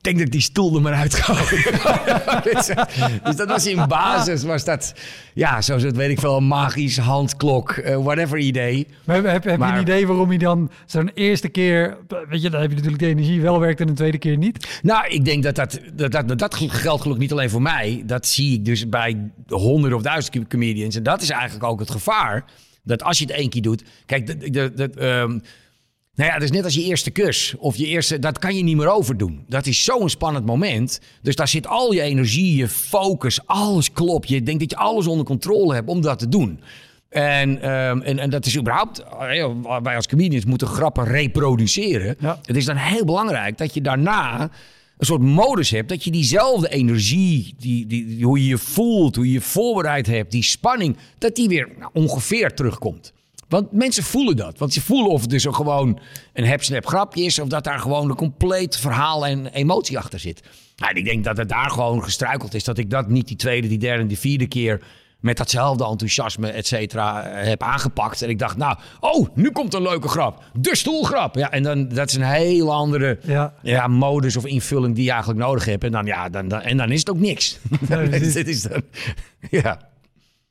ik denk dat ik die stoel er maar uit dus, dat was in basis, was dat, ja, zoals het weet ik veel, magisch handklok, uh, whatever idee. Maar heb, heb, heb Maar- je een idee waarom je dan zo'n eerste keer, weet je, dan heb je natuurlijk de energie wel werkt en een tweede keer niet. Nou, ik denk dat dat, dat, dat, dat, dat geldt gelukkig niet alleen voor mij. Dat zie ik dus bij honderden of duizenden comedians. En dat is eigenlijk ook het gevaar. Dat als je het één keer doet. Kijk, de, de, de, ehm, nou ja, dat is net als je eerste kus. Of je eerste, dat kan je niet meer overdoen. Dat is zo'n spannend moment. Dus daar zit al je energie, je focus, alles klopt. Je denkt dat je alles onder controle hebt om dat te doen. En, ehm, en, en dat is überhaupt, eh, wij als comedians moeten grappen reproduceren. Ja. Het is dan heel belangrijk dat je daarna een soort modus hebt. Dat je diezelfde energie, die, die, die- hoe je je voelt, hoe je je voorbereid hebt, die spanning, dat die weer nou, ongeveer terugkomt. Want mensen voelen dat. Want ze voelen of het dus gewoon een hep-snap grapje is... of dat daar gewoon een compleet verhaal en emotie achter zit. Nou, ik denk dat het daar gewoon gestruikeld is. Dat ik dat niet die tweede, die derde en die vierde keer... met datzelfde enthousiasme, et cetera, eh, heb aangepakt. En ik dacht, nou, oh, nu komt een leuke grap. De stoelgrap. Ja, en dan, dat is een heel andere Ja. ja, modus of invulling die je eigenlijk nodig hebt. En dan, ja, dan, dan, en dan is het ook niks. Ja. Dit is dan, ja.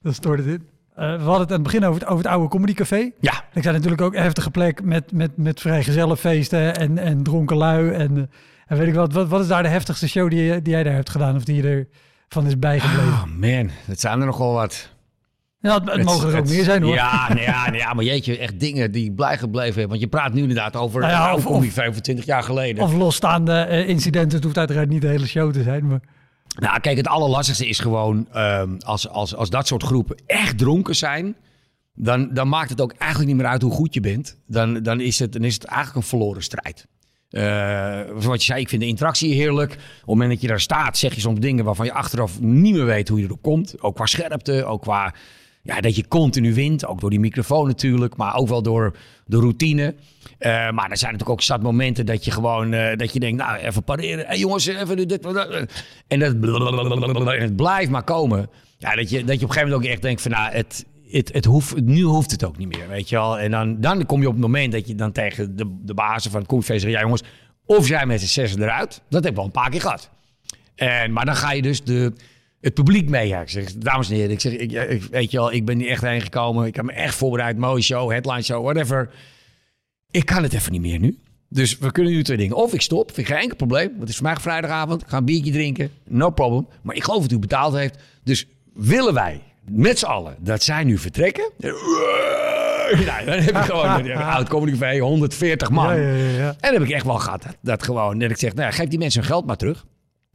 Het in. We hadden het aan het begin over het, over het oude comedycafé. Ja. Ik zei natuurlijk ook een heftige plek met, met, met vrijgezellenfeesten en, en dronken lui. En, eh, en weet ik wat, wat, wat is daar de heftigste show die, die jij daar hebt gedaan of die je ervan is bijgebleven? Oh man, dat zijn er nogal wat. ja, het, het mogen er ook meer zijn hoor. Ja, ja, nee, ja, maar jeetje, echt dingen die blij gebleven heb. Want je praat nu inderdaad over Nou ja, nou, of- of, 25 jaar geleden. Of losstaande eh, incidenten, het hoeft uiteraard niet de hele show te zijn. Maar Nou, kijk, het allerlastigste is gewoon ehm, als, als, als dat soort groepen echt dronken zijn. Dan, dan maakt het ook eigenlijk niet meer uit hoe goed je bent. Dan, dan, is, het, dan is het eigenlijk een verloren strijd. Eh, zoals je zei, ik vind de interactie heerlijk. Op het moment dat je daar staat, zeg je soms dingen waarvan je achteraf niet meer weet hoe je erop komt. Ook qua scherpte, ook qua ja, dat je continu wint. Ook door die microfoon natuurlijk, maar ook wel door de routine. Eh, maar er zijn natuurlijk ook zat momenten dat je gewoon eh, dat je denkt, nou even pareren. Hey, jongens, even dit. En dat en het blijft maar komen. Ja, dat je, dat je op een gegeven moment ook echt denkt van nou, het, het, het hoeft, nu hoeft het ook niet meer, weet je wel. En dan, dan kom je op het moment dat je dan tegen de, de bazen van het koffiefeest zegt, ja jongens, of zij met z'n zessen eruit. Dat heb ik wel een paar keer gehad. En, maar dan ga je dus de, het publiek mee. Zeg, dames en heren, ik zeg, ik, ik- weet je wel, ik ben niet echt heen gekomen. Ik heb me echt voorbereid, mooie show, headline show, whatever. Ik kan het even niet meer nu. Dus we kunnen nu twee dingen. Of ik stop, vind ik geen enkel probleem. Want het is vandaag vrijdagavond. Ik ga een biertje drinken. No problem. Maar ik geloof dat u betaald heeft. Dus willen wij met z'n allen dat zij nu vertrekken? Nou, dan heb ik gewoon een oud comedy 140 man. Ja, ja, ja, ja. En dan heb ik echt wel gehad. Dat, dat gewoon. Dat ik zeg, nou, ja, geef die mensen hun geld maar terug.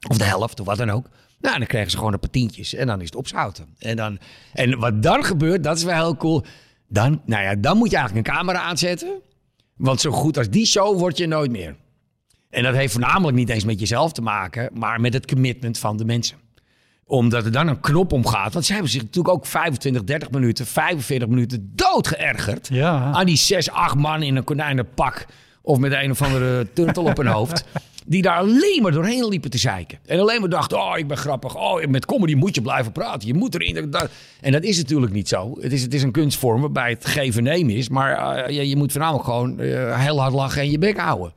Of de helft, of wat dan ook. Nou, dan krijgen ze gewoon een paar tientjes. En dan is het opzouten. En, dan, en wat dan gebeurt, dat is wel heel cool. Dan, nou ja, dan moet je eigenlijk een camera aanzetten. Want zo goed als die show word je nooit meer. En dat heeft voornamelijk niet eens met jezelf te maken, maar met het commitment van de mensen. Omdat er dan een knop omgaat. Want ze hebben zich natuurlijk ook 25, 30 minuten, 45 minuten dood geërgerd. Ja. Aan die 6, 8 man in een konijnenpak. Of met een of andere turtel op hun hoofd. Die daar alleen maar doorheen liepen te zeiken. En alleen maar dachten, oh, ik ben grappig. Oh, met comedy moet je blijven praten. Je moet erin. En dat is natuurlijk niet zo. Het is, het is een kunstvorm waarbij het geven nemen is. Maar eh, je, je moet voornamelijk gewoon eh, heel hard lachen en je bek houden.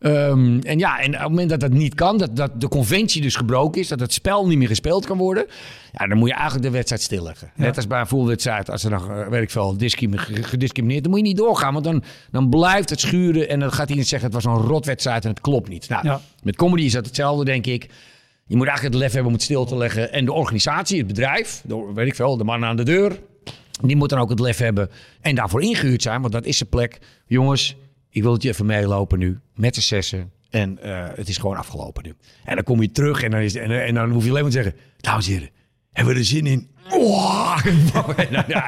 Ehm, en ja, en op het moment dat dat niet kan, dat, dat de conventie dus gebroken is, dat het spel niet meer gespeeld kan worden, ja, dan moet je eigenlijk de wedstrijd stilleggen. Net als bij een voetbalwedstrijd, als er nog, eh, weet ik veel, discrimi- gediscrimineerd, dan moet je niet doorgaan, want dan, dan blijft het schuren en dan gaat iedereen zeggen, het was een rotwedstrijd en het klopt niet. Nou, Ja. met comedy is dat hetzelfde, denk ik. Je moet eigenlijk het lef hebben om het stil te leggen. En de organisatie, het bedrijf, de, weet ik veel, de man aan de deur, die moet dan ook het lef hebben en daarvoor ingehuurd zijn, want dat is zijn plek. Jongens, ik wil dat je even meelopen nu met de zessen. En eh, het is gewoon afgelopen nu. En dan kom je terug en dan, is, en, en dan hoef je alleen maar te zeggen... Dames en heren, hebben we er zin in? Oh,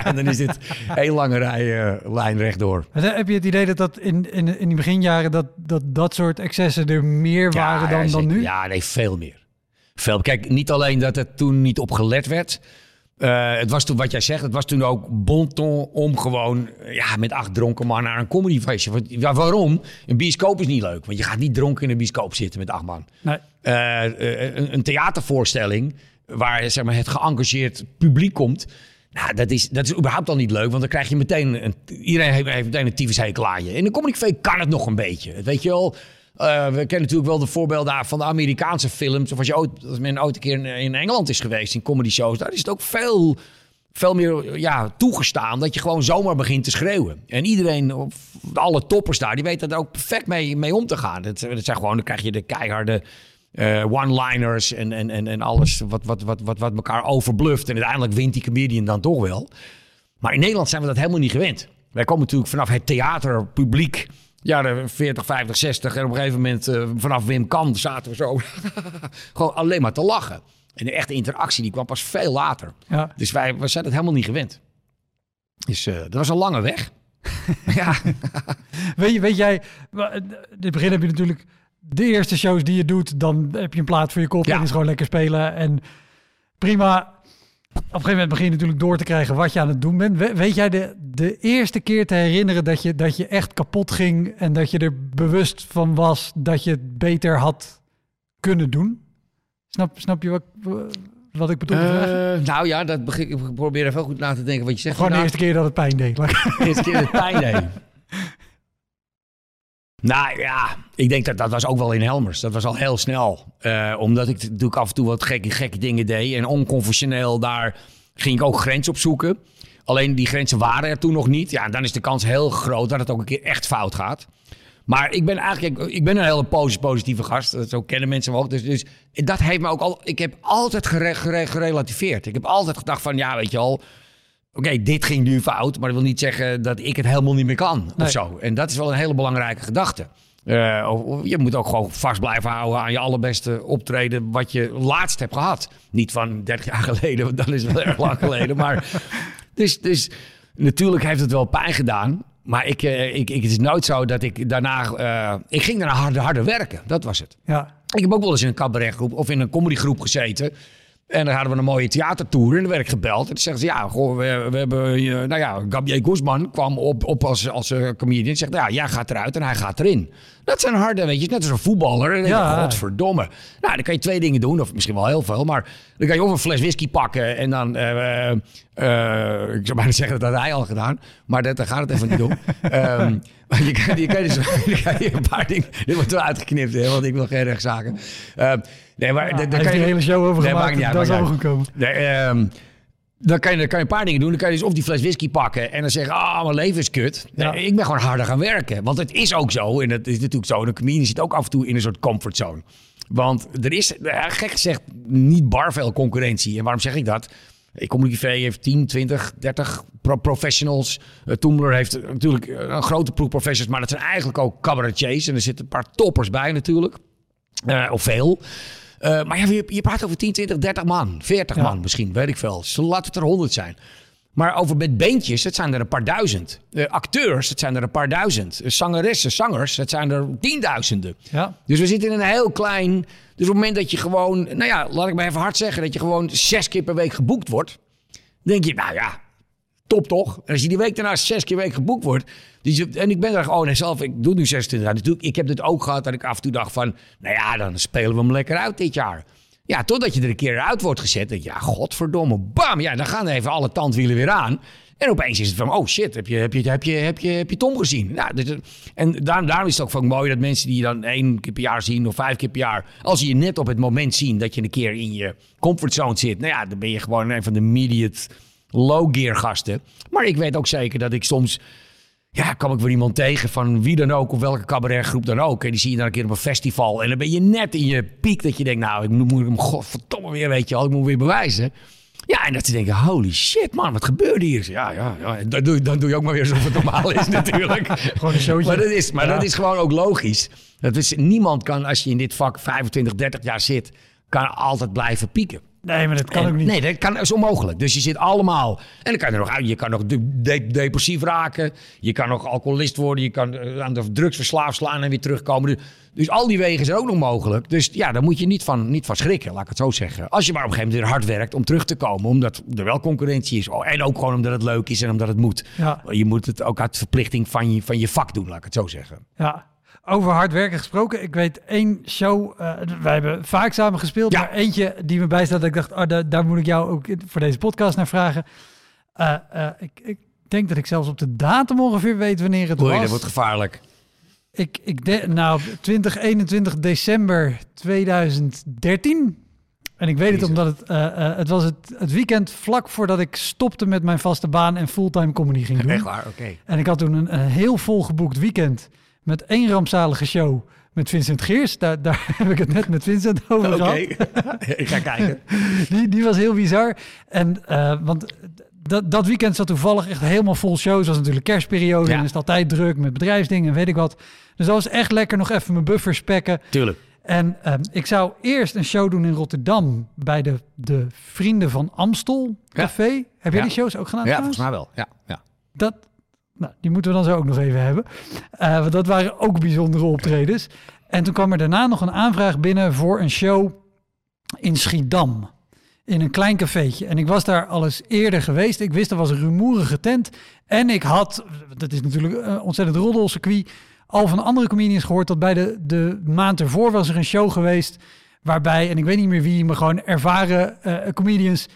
en, dan, is dit een lange rij, eh, lijn rechtdoor. Heb je het idee dat dat in, in, in die beginjaren dat, dat dat soort excessen er meer waren dan, ja, dan nu? Ja, nee, veel meer. Veel. Kijk, niet alleen dat het toen niet op gelet werd. Eh, het was toen, wat jij zegt, het was toen ook bon ton om gewoon eh, ja, met acht dronken man naar een comedyfeestje. Ja, waarom? Een bioscoop is niet leuk, want je gaat niet dronken in een bioscoop zitten met acht man. Nee. Eh, een, een theatervoorstelling waar zeg maar, het geëngageerd publiek komt. Nou, dat is, dat is überhaupt al niet leuk, want dan krijg je meteen... Een, iedereen heeft, heeft meteen een tyfushekel aan je. In een comedycafé kan het nog een beetje. Weet je wel... eh, we kennen natuurlijk wel de voorbeelden van de Amerikaanse films. Of als, je ooit, als een keer in, in Engeland is geweest, in comedy shows. Daar is het ook veel, veel meer ja, toegestaan dat je gewoon zomaar begint te schreeuwen. En iedereen, alle toppers daar, die weten er ook perfect mee, mee om te gaan. Dat, dat zijn gewoon, dan krijg je de keiharde eh, one-liners en, en, en, en alles wat, wat, wat, wat, wat elkaar overbluft. En uiteindelijk wint die comedian dan toch wel. Maar in Nederland zijn we dat helemaal niet gewend. Wij komen natuurlijk vanaf het theaterpubliek, jaren 40, 50, 60. En op een gegeven moment, eh, vanaf Wim Kan, zaten we zo gewoon alleen maar te lachen. En de echte interactie die kwam pas veel later. Ja. Dus wij, we zijn het helemaal niet gewend. Dus eh, dat was een lange weg. ja, Weet, je, weet jij, wa- in het begin heb je natuurlijk de eerste shows die je doet, dan heb je een plaat voor je kop Ja. en is gewoon lekker spelen. En prima. Op een gegeven moment begin je natuurlijk door te krijgen wat je aan het doen bent. We- weet jij de, de eerste keer te herinneren dat je, dat je echt kapot ging en dat je er bewust van was dat je het beter had kunnen doen? Snap, snap je wat, wat ik bedoel? Eh, nou ja, dat begin, ik probeer even goed na te denken wat je zegt. Gewoon de inderdaad. eerste keer dat het pijn deed. De eerste keer het pijn deed. Nou ja, ik denk dat dat was ook wel in Helmers. Dat was al heel snel. Eh, omdat ik natuurlijk af en toe wat gekke, gekke dingen deed. En onconventioneel, daar ging ik ook grens op zoeken. Alleen die grenzen waren er toen nog niet. Ja, dan is de kans heel groot dat het ook een keer echt fout gaat. Maar ik ben eigenlijk ik, ben een hele posi- positieve gast. Zo kennen mensen me ook. Dus, dus dat heeft me ook al. Ik heb altijd gere- gerelativeerd. Ik heb altijd gedacht van ja, weet je al. Oké, dit ging nu fout, maar dat wil niet zeggen dat ik het helemaal niet meer kan Nee. of zo. En dat is wel een hele belangrijke gedachte. Eh, of- of je moet ook gewoon vast blijven houden aan je allerbeste optreden wat je laatst hebt gehad. Niet van 30 jaar geleden, want dan is het wel erg lang geleden. Maar dus, dus natuurlijk heeft het wel pijn gedaan. Maar ik, eh, ik, ik, het is nooit zo dat ik daarna... eh, ik ging daarna harder, harder werken. Dat was het. Ja. Ik heb ook wel eens in een cabaretgroep of in een comedygroep gezeten. En dan hadden we een mooie theatertour en dan werd ik gebeld. En dan zeggen ze, ja, goh, we, we hebben... eh, nou ja, Gabriel Guzman kwam op, op als, als eh, comedian. En zegt, ja, jij gaat eruit en hij gaat erin. Dat zijn harde, weet je, net als een voetballer. En dan Ja. godverdomme. Nou, dan kan je twee dingen doen, of misschien wel heel veel. Maar dan kan je of een fles whisky pakken en dan... eh, ik zou bijna zeggen dat had hij al gedaan. Maar dat, daar gaat het even niet om. Ehm, maar je kan, je kan dus je kan je een paar dingen... Dit wordt wel uitgeknipt, hè, want ik wil geen rechtszaken. Ehm, nee, maar... Ja, daar- kan je- hele show over Nee, gemaakt. uit, dat is goed komen. Nee, ehm, dan, kan je, dan kan je een paar dingen doen. Dan kan je dus of die fles whisky pakken en dan zeggen... Ah, mijn leven is kut. Ja. Ik ben gewoon harder gaan werken. Want het is ook zo. En het is natuurlijk zo. Een comedian zit ook af en toe in een soort comfortzone. Want er is, eh, gek gezegd, niet bar veel concurrentie. En waarom zeg ik dat? TV heeft 10, 20, 30 pro- professionals. Uh, Toomler heeft natuurlijk eh, een grote ploeg professionals. Maar dat zijn eigenlijk ook cabaretiers. En er zitten een paar toppers bij natuurlijk. Of veel. Eh, maar ja, je, je praat over 10, 20, 30 man. 40 Ja. man misschien, weet ik veel. Zo laat het er 100 zijn. Maar over met beentjes, het zijn er een paar duizend. Eh, acteurs, het zijn er een paar duizend. Eh, zangeressen, zangers, het zijn er tienduizenden. Ja. Dus we zitten in een heel klein... Dus op het moment dat je gewoon... Nou ja, laat ik maar even hard zeggen... dat je gewoon zes keer per week geboekt wordt... denk je, nou ja, top toch? En als je die week daarna zes keer per week geboekt wordt... Dus je, en ik ben er gewoon zelf... Ik doe nu 26 jaar. Natuurlijk, ik heb dit ook gehad dat ik af en toe dacht van... Nou ja, dan spelen we hem lekker uit dit jaar. Ja, totdat je er een keer uit wordt gezet. je, ja, godverdomme, bam. Ja, dan gaan even alle tandwielen weer aan. En opeens is het van, oh shit, heb je, heb je, heb je, heb je, heb je Tom gezien? Nou, en daarom, is het ook van mooi dat mensen die je dan één keer per jaar zien of vijf keer per jaar, als ze je net op het moment zien dat je een keer in je comfortzone zit, nou ja, dan ben je gewoon een van de immediate low gear gasten. Maar ik weet ook zeker dat ik soms, ja, kwam ik weer iemand tegen van wie dan ook of welke cabaretgroep dan ook. En die zie je dan een keer op een festival en dan ben je net in je piek dat je denkt, nou, ik moet, moet hem godverdomme weer, weet je wel, ik moet weer bewijzen. Ja, en dat ze denken, holy shit man, wat gebeurde hier? Ja, ja, ja. Dan, doe, dan doe je ook maar weer alsof het normaal is natuurlijk. Gewoon een showtje. Maar, dat is, maar Ja. dat is gewoon ook logisch. Dat is, niemand kan, als je in dit vak 25, 30 jaar zit, kan altijd blijven pieken. Nee, maar dat kan En- ook niet. Nee, dat kan, is onmogelijk. Dus je zit allemaal... En dan kan je er nog uit. Je kan nog de- de- depressief raken. Je kan nog alcoholist worden. Je kan eh, aan de drugs verslaafd slaan en weer terugkomen. Dus, dus al die wegen zijn ook nog mogelijk. Dus ja, daar moet je niet van, niet van schrikken, laat ik het zo zeggen. Als je maar op een gegeven moment weer hard werkt om terug te komen. Omdat er wel concurrentie is. Oh, En ook gewoon omdat het leuk is en omdat het moet. Ja. Je moet het ook uit verplichting van je, van je vak doen, laat ik het zo zeggen. Ja. Over hard werken gesproken. Ik weet één show. eh wij hebben vaak samen gespeeld. Ja. Maar eentje die me bijstaat. Dat ik dacht, oh, daar, daar moet ik jou ook voor deze podcast naar vragen. Eh, eh, ik, ik denk dat ik zelfs op de datum ongeveer weet wanneer het Oei, was. dat wordt gevaarlijk. Ik, ik de, nou, 20, 21 december 2013. En ik weet het omdat het, het was het, het weekend vlak voordat ik stopte met mijn vaste baan en fulltime comedy ging doen. Echt waar, oké. En ik had toen een, een heel volgeboekt weekend met één rampzalige show met Vincent Geers. Daar, daar heb ik het net met Vincent over Oké, gehad. ik ga kijken. Die, die was heel bizar. En, eh, want dat, dat weekend zat toevallig echt helemaal vol shows. Het was natuurlijk kerstperiode Ja. en is het altijd druk met bedrijfsdingen en weet ik wat. Dus dat was echt lekker nog even mijn buffer spekken. Tuurlijk. En ehm, ik zou eerst een show doen in Rotterdam bij de, de Vrienden van Amstel Café. Heb jij Ja. die shows ook gedaan? Ja, trouwens? volgens mij wel. Ja, ja. Dat, nou, die moeten we dan zo ook nog even hebben. Eh, want dat waren ook bijzondere optredens. En toen kwam er daarna nog een aanvraag binnen voor een show in Schiedam. In een klein cafeetje. En ik was daar al eens eerder geweest. Ik wist er was een rumoerige tent. En ik had, dat is natuurlijk een ontzettend roddelcircuit, al van andere comedians gehoord dat bij de, de maand ervoor was er een show geweest waarbij, en ik weet niet meer wie, maar gewoon ervaren eh, comedians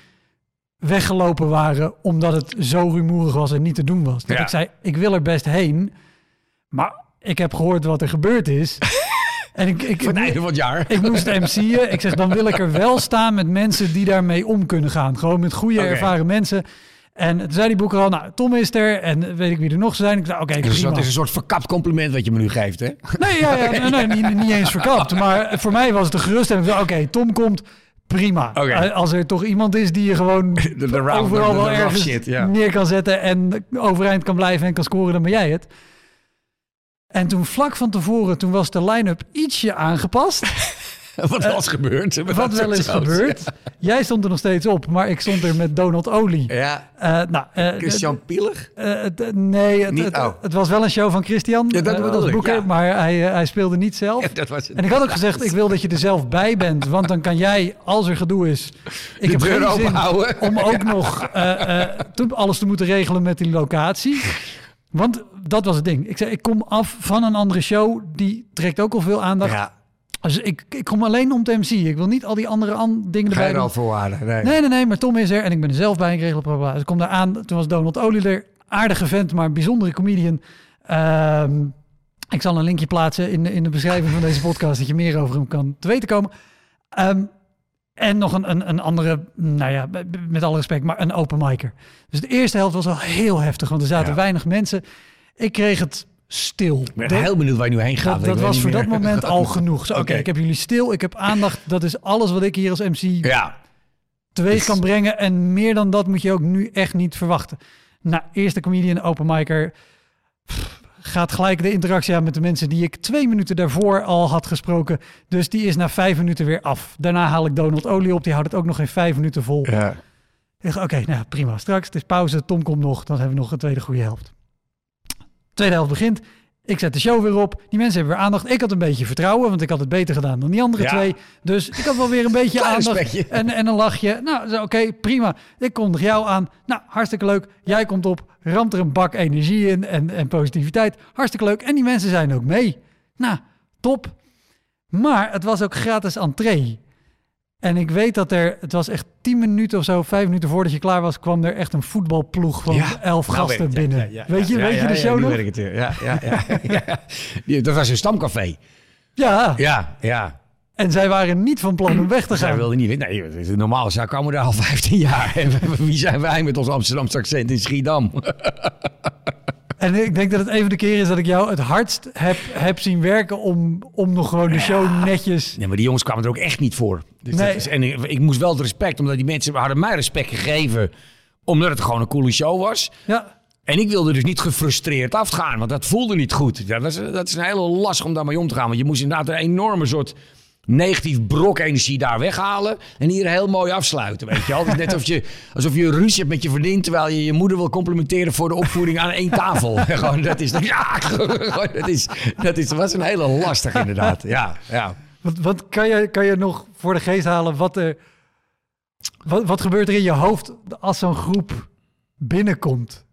weggelopen waren omdat het zo rumoerig was en niet te doen was. Dat Ja. ik zei, ik wil er best heen, maar ik heb gehoord wat er gebeurd is. en ik, ik, het einde van het jaar. ik moest MC'en. Ik zeg, dan wil ik er wel staan met mensen die daarmee om kunnen gaan. Gewoon met goede ervaren mensen. En toen zei die boeker al, nou, Tom is er en weet ik wie er nog zijn. Ik zei, oké, Het is, een prima. soort- het is een soort verkapt compliment wat je me nu geeft, hè? Nee, ja, ja, nee, nee, niet, niet eens verkapt. Maar voor mij was het een geruststelling. Ik zei, Oké, Tom komt, prima. Eh, Als er toch iemand is die je gewoon de round- overal de- wel ergens shit, neer kan zetten en overeind kan blijven en kan scoren, dan ben jij het. En toen vlak van tevoren, toen was de line-up ietsje aangepast. wat was gebeurd? Wat wel eens gebeurd. Jij stond er nog steeds op, maar ik stond er met Donald Olie. Ja, Eh, nou, eh, Christian Pielig? eh, nee, het, Niet- het, oh. het was wel een show van Christian Ja, dat eh, boeker, ja. maar hij, eh, hij speelde niet zelf. Dat was. En ik had ook gezegd, ik wil dat je er zelf bij bent. Want dan kan jij, als er gedoe is... Ik De heb deur geen zin om ook nog eh, eh, alles te moeten regelen met die locatie. Want dat was het ding. Ik zei, ik kom af van een andere show. Die trekt ook al veel aandacht. Ja, Dus ik, ik kom alleen om te MC. Ik wil niet al die andere an- dingen erbij geen doen. randvoorwaarden. Nee. Nee, nee, nee, maar Tom is er en ik ben er zelf bij. Ik regel het. Dus ik kom daar aan. Toen was Donald Olie er. Aardige vent, maar een bijzondere comedian. Ehm, ik zal een linkje plaatsen in, de- in de beschrijving van deze podcast... dat je meer over hem kan te weten komen. Ehm, en nog een, een, een andere, nou ja, met alle respect, maar een open micer. Dus de eerste helft was al heel heftig, want er zaten Ja. weinig mensen. Ik kreeg het stil. Ik ben heel benieuwd waar je nu heen gaat. dat, was voor meer. dat moment al genoeg. Oké, ik heb jullie stil, ik heb aandacht. Dat is alles wat ik hier als MC Ja, teweeg kan brengen. En meer dan dat moet je ook nu echt niet verwachten. Nou, eerste comedian, open micer. Pff, Gaat gelijk de interactie aan met de mensen die ik twee minuten daarvoor al had gesproken. Dus die is na vijf minuten weer af. Daarna haal ik Donald Olie op. Die houdt het ook nog geen vijf minuten vol. ja. Oké, nou prima. Straks, het is pauze. Tom komt nog. Dan hebben we nog een tweede goede helft. Tweede helft begint. Ik zet de show weer op. Die mensen hebben weer aandacht. Ik had een beetje vertrouwen, want ik had het beter gedaan dan die andere Ja. twee. Dus ik had wel weer een beetje aandacht en, en een lachje. Nou, oké, prima. Ik kondig jou aan. Nou, hartstikke leuk. Jij komt op, ramt er een bak energie in en, en positiviteit. Hartstikke leuk. En die mensen zijn ook mee. Nou, top. Maar het was ook gratis entree. En ik weet dat er, het was echt tien minuten of zo, vijf minuten voordat je klaar was, kwam er echt een voetbalploeg van elf Nou, gasten weet- ja, binnen. ja, ja, weet je, ja, weet ja, je de ja, show nog? weet ik het weer. Ja, ja, ja, ja. Die- Dat was een stamcafé. Ja, Ja, ja. en zij waren niet van plan om weg te Zij gaan. wilde niet weten. Nee, het is een normale zaak komen er al 15 jaar. En wie zijn wij met ons Amsterdamse accent in Schiedam? En ik denk dat het even de keer is dat ik jou het hardst heb, heb zien werken om, om nog gewoon de show netjes... Nee, maar die jongens kwamen er ook echt niet voor. Dus Nee. is, en ik, ik moest wel het respect, omdat die mensen hadden mij respect gegeven. Omdat het gewoon een coole show was. Ja, En ik wilde dus niet gefrustreerd afgaan, want dat voelde niet goed. Ja, dat, is, dat is een hele lastig om daarmee om te gaan. Want je moest inderdaad een enorme soort negatief brok energie daar weghalen. En hier heel mooi afsluiten, weet je wel. Net alsof je, alsof je ruzie hebt met je vriendin... terwijl je je moeder wil complimenteren voor de opvoeding aan één tafel. gewoon, dat is... Ja, gewoon, dat is, dat is, dat was een hele lastig inderdaad. Ja, ja. wat, wat kan, je, kan je nog voor de geest halen wat er... Wat, wat gebeurt er in je hoofd als zo'n groep binnenkomt?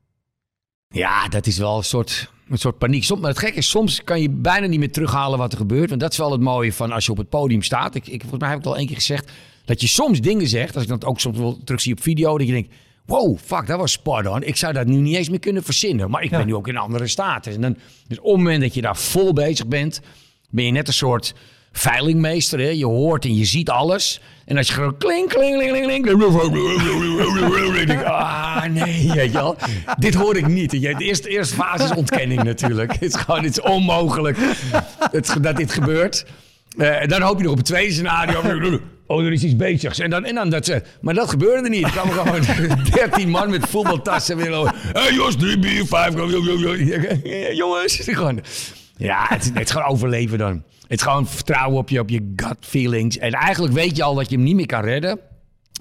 Ja, dat is wel een soort, een soort paniek. Soms, maar het gekke is, soms kan je bijna niet meer terughalen wat er gebeurt. Want dat is wel het mooie van als je op het podium staat. Ik, ik, volgens mij heb ik het al één keer gezegd. Dat je soms dingen zegt, als ik dat ook soms wel terugzie op video. Dat je denkt, wow, fuck, dat was spot on. Ik zou dat nu niet eens meer kunnen verzinnen. Maar ik Ja. ben nu ook in een andere staat. En dan, dus op het moment dat je daar vol bezig bent, ben je net een soort veilingmeester. Hè? Je hoort en je ziet alles. En als je gewoon kling, kling, kling, denk, ah, nee, weet. Dit hoor ik niet. De eerste, eerste fase is ontkenning natuurlijk. Het is gewoon, het onmogelijk dat dit gebeurt. Eh, en dan hoop je nog op het tweede scenario. Oh, er is iets bezigs. En dan, en dan dat. Maar dat gebeurde niet. Er kwamen gewoon 13 man met voetbaltassen. Over. Hey, Jos, 3 bier, 5. Jongens. Gewoon. Ja, het is, het is gewoon overleven dan. Het is gewoon vertrouwen op je, op je gut feelings. En eigenlijk weet je al dat je hem niet meer kan redden.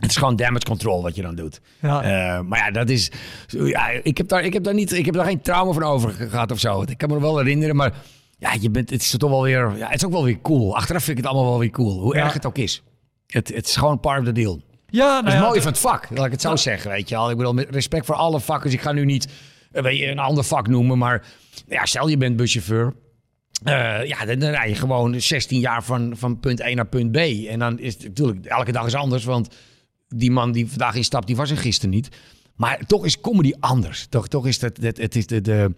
Het is gewoon damage control wat je dan doet. Ja. Eh, maar ja, dat is. Ja, ik, heb daar, ik, heb daar niet, ik heb daar geen trauma van over gehad of zo. Ik kan me wel herinneren, maar ja, je bent, het is toch wel weer. Ja, het is ook wel weer cool. Achteraf vind ik het allemaal wel weer cool. Hoe Ja. erg het ook is. Het, het is gewoon part of the deal. Ja, nou Dat is ja, mooi van het vak, laat ik het zo zeggen. Weet je wel. Ik bedoel, met respect voor alle vakkers. Ik ga nu niet je, een ander vak noemen, maar ja, stel je bent buschauffeur. Eh, ja, dan, dan rij je gewoon 16 jaar van, van punt 1 naar punt B. En dan is het natuurlijk, elke dag is anders, want die man die vandaag instapt, die was er gisteren niet. Maar toch is comedy anders. Toch, toch is dat, het is de,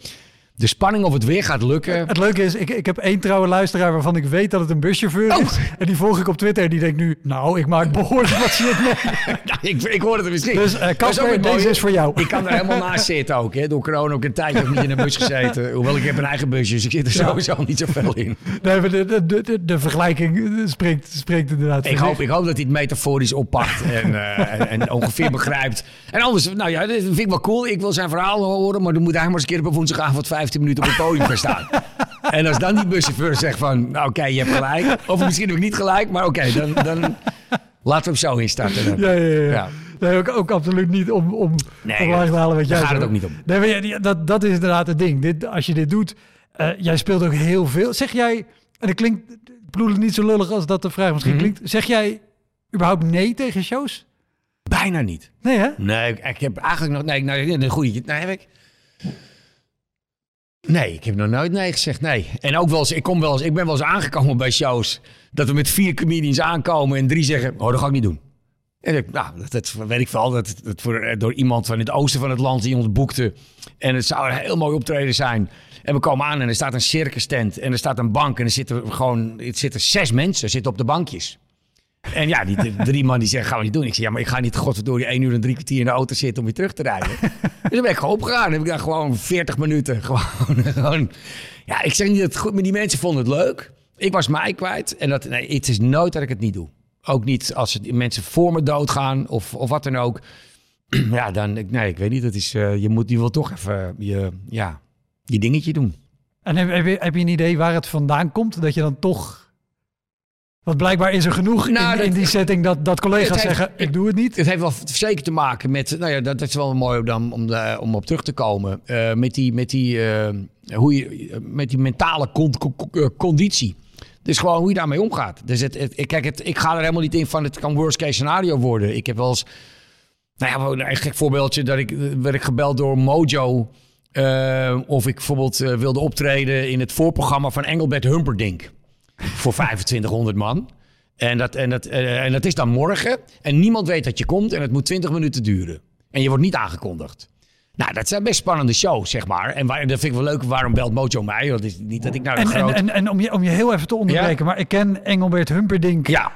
de spanning of het weer gaat lukken. Het leuke is, ik, ik heb één trouwe luisteraar waarvan ik weet dat het een buschauffeur Oh. is. En die volg ik op Twitter en die denkt nu, nou, ik maak behoorlijk wat shit mee. Ja, ik, ik hoor het er misschien. Dus, eh, zo deze is voor jou. Ik kan er helemaal naast zitten ook. Hè. Door corona ook een tijdje niet in een bus gezeten. Hoewel ik heb een eigen busje, dus ik zit er Ja. sowieso niet zoveel in. Nee, maar de, de, de, vergelijking spreekt, spreekt inderdaad Ik hoop, ik hoop dat hij het metaforisch oppakt en, eh, en, en ongeveer begrijpt. En anders, nou ja, dat vind ik wel cool. Ik wil zijn verhaal horen, maar dan moet hij maar eens een keer op woensdagavond 15 minuten op het podium gaan staan. En als dan die buschauffeur zegt van, nou oké, je hebt gelijk. Of misschien heb ik niet gelijk, maar oké, dan, dan laten we hem zo instarten. Dan. Ja, ja, ja. Ja. Nee, ook, ook absoluut niet om, om Nee, te halen wat jij gaat het ook niet om. Nee, maar dat, dat is inderdaad het ding. Dit, als je dit doet, eh, jij speelt ook heel veel. Zeg jij, en dat klinkt, ik bedoel het niet zo lullig als dat de vraag misschien Mhm. klinkt. Zeg jij überhaupt nee tegen shows? Bijna niet. Nee, hè? Nee, ik, ik heb eigenlijk nog... Nee, nou, een goede... Nee, heb ik... Nee, ik heb nog nooit nee gezegd, nee. En ook wel eens, ik, kom wel eens, ik ben wel eens aangekomen bij shows... dat we met vier comedians aankomen en drie zeggen... oh, dat ga ik niet doen. En ik, nou, dat, dat weet ik wel. Dat, dat voor, eh, door iemand van het oosten van het land die ons boekte. En het zou een heel mooi optreden zijn. En we komen aan en er staat een circus tent. En er staat een bank. En er zitten gewoon er zitten zes mensen zitten op de bankjes. En ja, die die drie man die zeggen, gaan we niet doen. Ik zeg, ja, maar ik ga niet godverdorie één uur en drie kwartier in de auto zitten om weer terug te rijden. dus dan ben ik gewoon opgegaan. Dan heb ik daar gewoon 40 minuten gewoon, gewoon... Ja, ik zeg niet dat het goed, maar die mensen vonden het leuk. Ik was mij kwijt. En dat, nee, het is nooit dat ik het niet doe. Ook niet als het, mensen voor me doodgaan of, of wat dan ook. ja, dan, ik- nee, ik weet niet. Dat is, eh, je, moet, je wil toch even je, ja, je dingetje doen. En heb, heb, je, heb je een idee waar het vandaan komt? Dat je dan toch... Want blijkbaar is er genoeg Nou, in, dat- in die setting dat, dat collega's heeft- zeggen, ik doe het niet. Het heeft wel zeker te maken met, nou ja, dat, is wel mooi om, om, de- om op terug te komen. Eh, met, die, met, die, eh, hoe je, met die mentale con- con- con- eh, conditie. Dus gewoon hoe je daarmee omgaat. Dus het, kijk, het, ik ga er helemaal niet in van het kan worst case scenario worden. Ik heb wel eens, nou ja, een gek voorbeeldje, dat ik eh, werd ik gebeld door Mojo. eh, of ik bijvoorbeeld eh, wilde optreden in het voorprogramma van Engelbert Humperdinck. Voor 2500 man. En dat, en, dat, eh, en dat is dan morgen. En niemand weet dat je komt. En het moet 20 minuten duren. En je wordt niet aangekondigd. Nou, dat zijn best spannende shows, zeg maar. En waar, dat vind ik wel leuk. Waarom belt Mojo mij? Dat is niet dat ik nou En, en, groot... en, en om, je, om je heel even te onderbreken, maar ik ken Engelbert Humperdinck ja,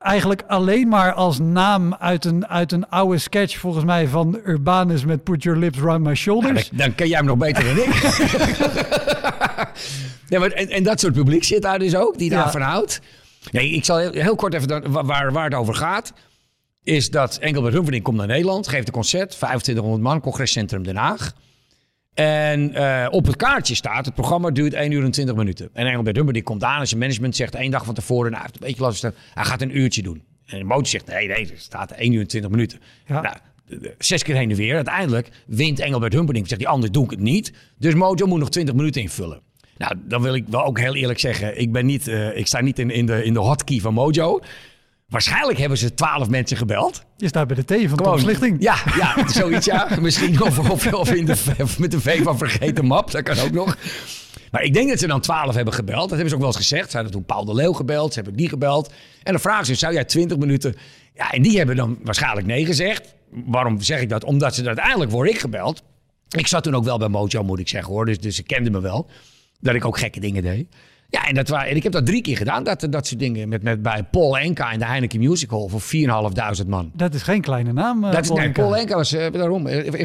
eigenlijk alleen maar als naam uit een, uit een oude sketch, volgens mij, van Urbanus met Put Your Lips Round My Shoulders. dan ken jij hem nog beter dan ik. ja, maar, en, en dat soort publiek zit daar dus ook, die Ja. daarvan houdt. Nee, ik zal heel, heel kort even dan, wa- waar, waar het over gaat. Is dat Engelbert Humperdinck komt naar Nederland, geeft een concert, 2500 man, congrescentrum Den Haag. En eh, op het kaartje staat, het programma duurt 1 uur en 20 minuten. En Engelbert Humperdinck komt aan en zijn management zegt één dag van tevoren, nou, hij heeft een beetje last van stem, hij gaat een uurtje doen. En de motor zegt, nee, nee, er staat 1 uur en 20 minuten. Ja. Nou, zes keer heen en weer. Uiteindelijk wint Engelbert Humperdinck. Zegt hij, anders doe ik het niet. Dus Mojo moet nog 20 minuten invullen. Nou, dan wil ik wel ook heel eerlijk zeggen. Ik, ben niet, eh, ik sta niet in, in, de, in de hotkey van Mojo. Waarschijnlijk hebben ze 12 mensen gebeld. Je staat bij de T van Tom Slichting. Ja, ja, zoiets ja. Misschien of, of, of, in de, of met de V van vergeten map. Dat kan ook nog. Maar ik denk dat ze dan 12 hebben gebeld. Dat hebben ze ook wel eens gezegd. Ze hadden toen Paul de Leeuw gebeld. Ze hebben die gebeld. En dan vragen ze, zou jij 20 minuten... Ja, en die hebben dan waarschijnlijk nee gezegd. Waarom zeg ik dat? Omdat ze uiteindelijk word ik gebeld. Ik zat toen ook wel bij Mojo, moet ik zeggen hoor. Dus, dus ze kenden me wel. Dat ik ook gekke dingen deed. Ja, en, dat en ik heb dat drie keer gedaan. Dat, dat soort dingen. Met, met, bij Paul Enka in de Heineken Music Hall voor 4.500 man. Dat is geen kleine naam. eh, Dat is, Paul nee, Enka. Paul Enka was eh, daarom. eh,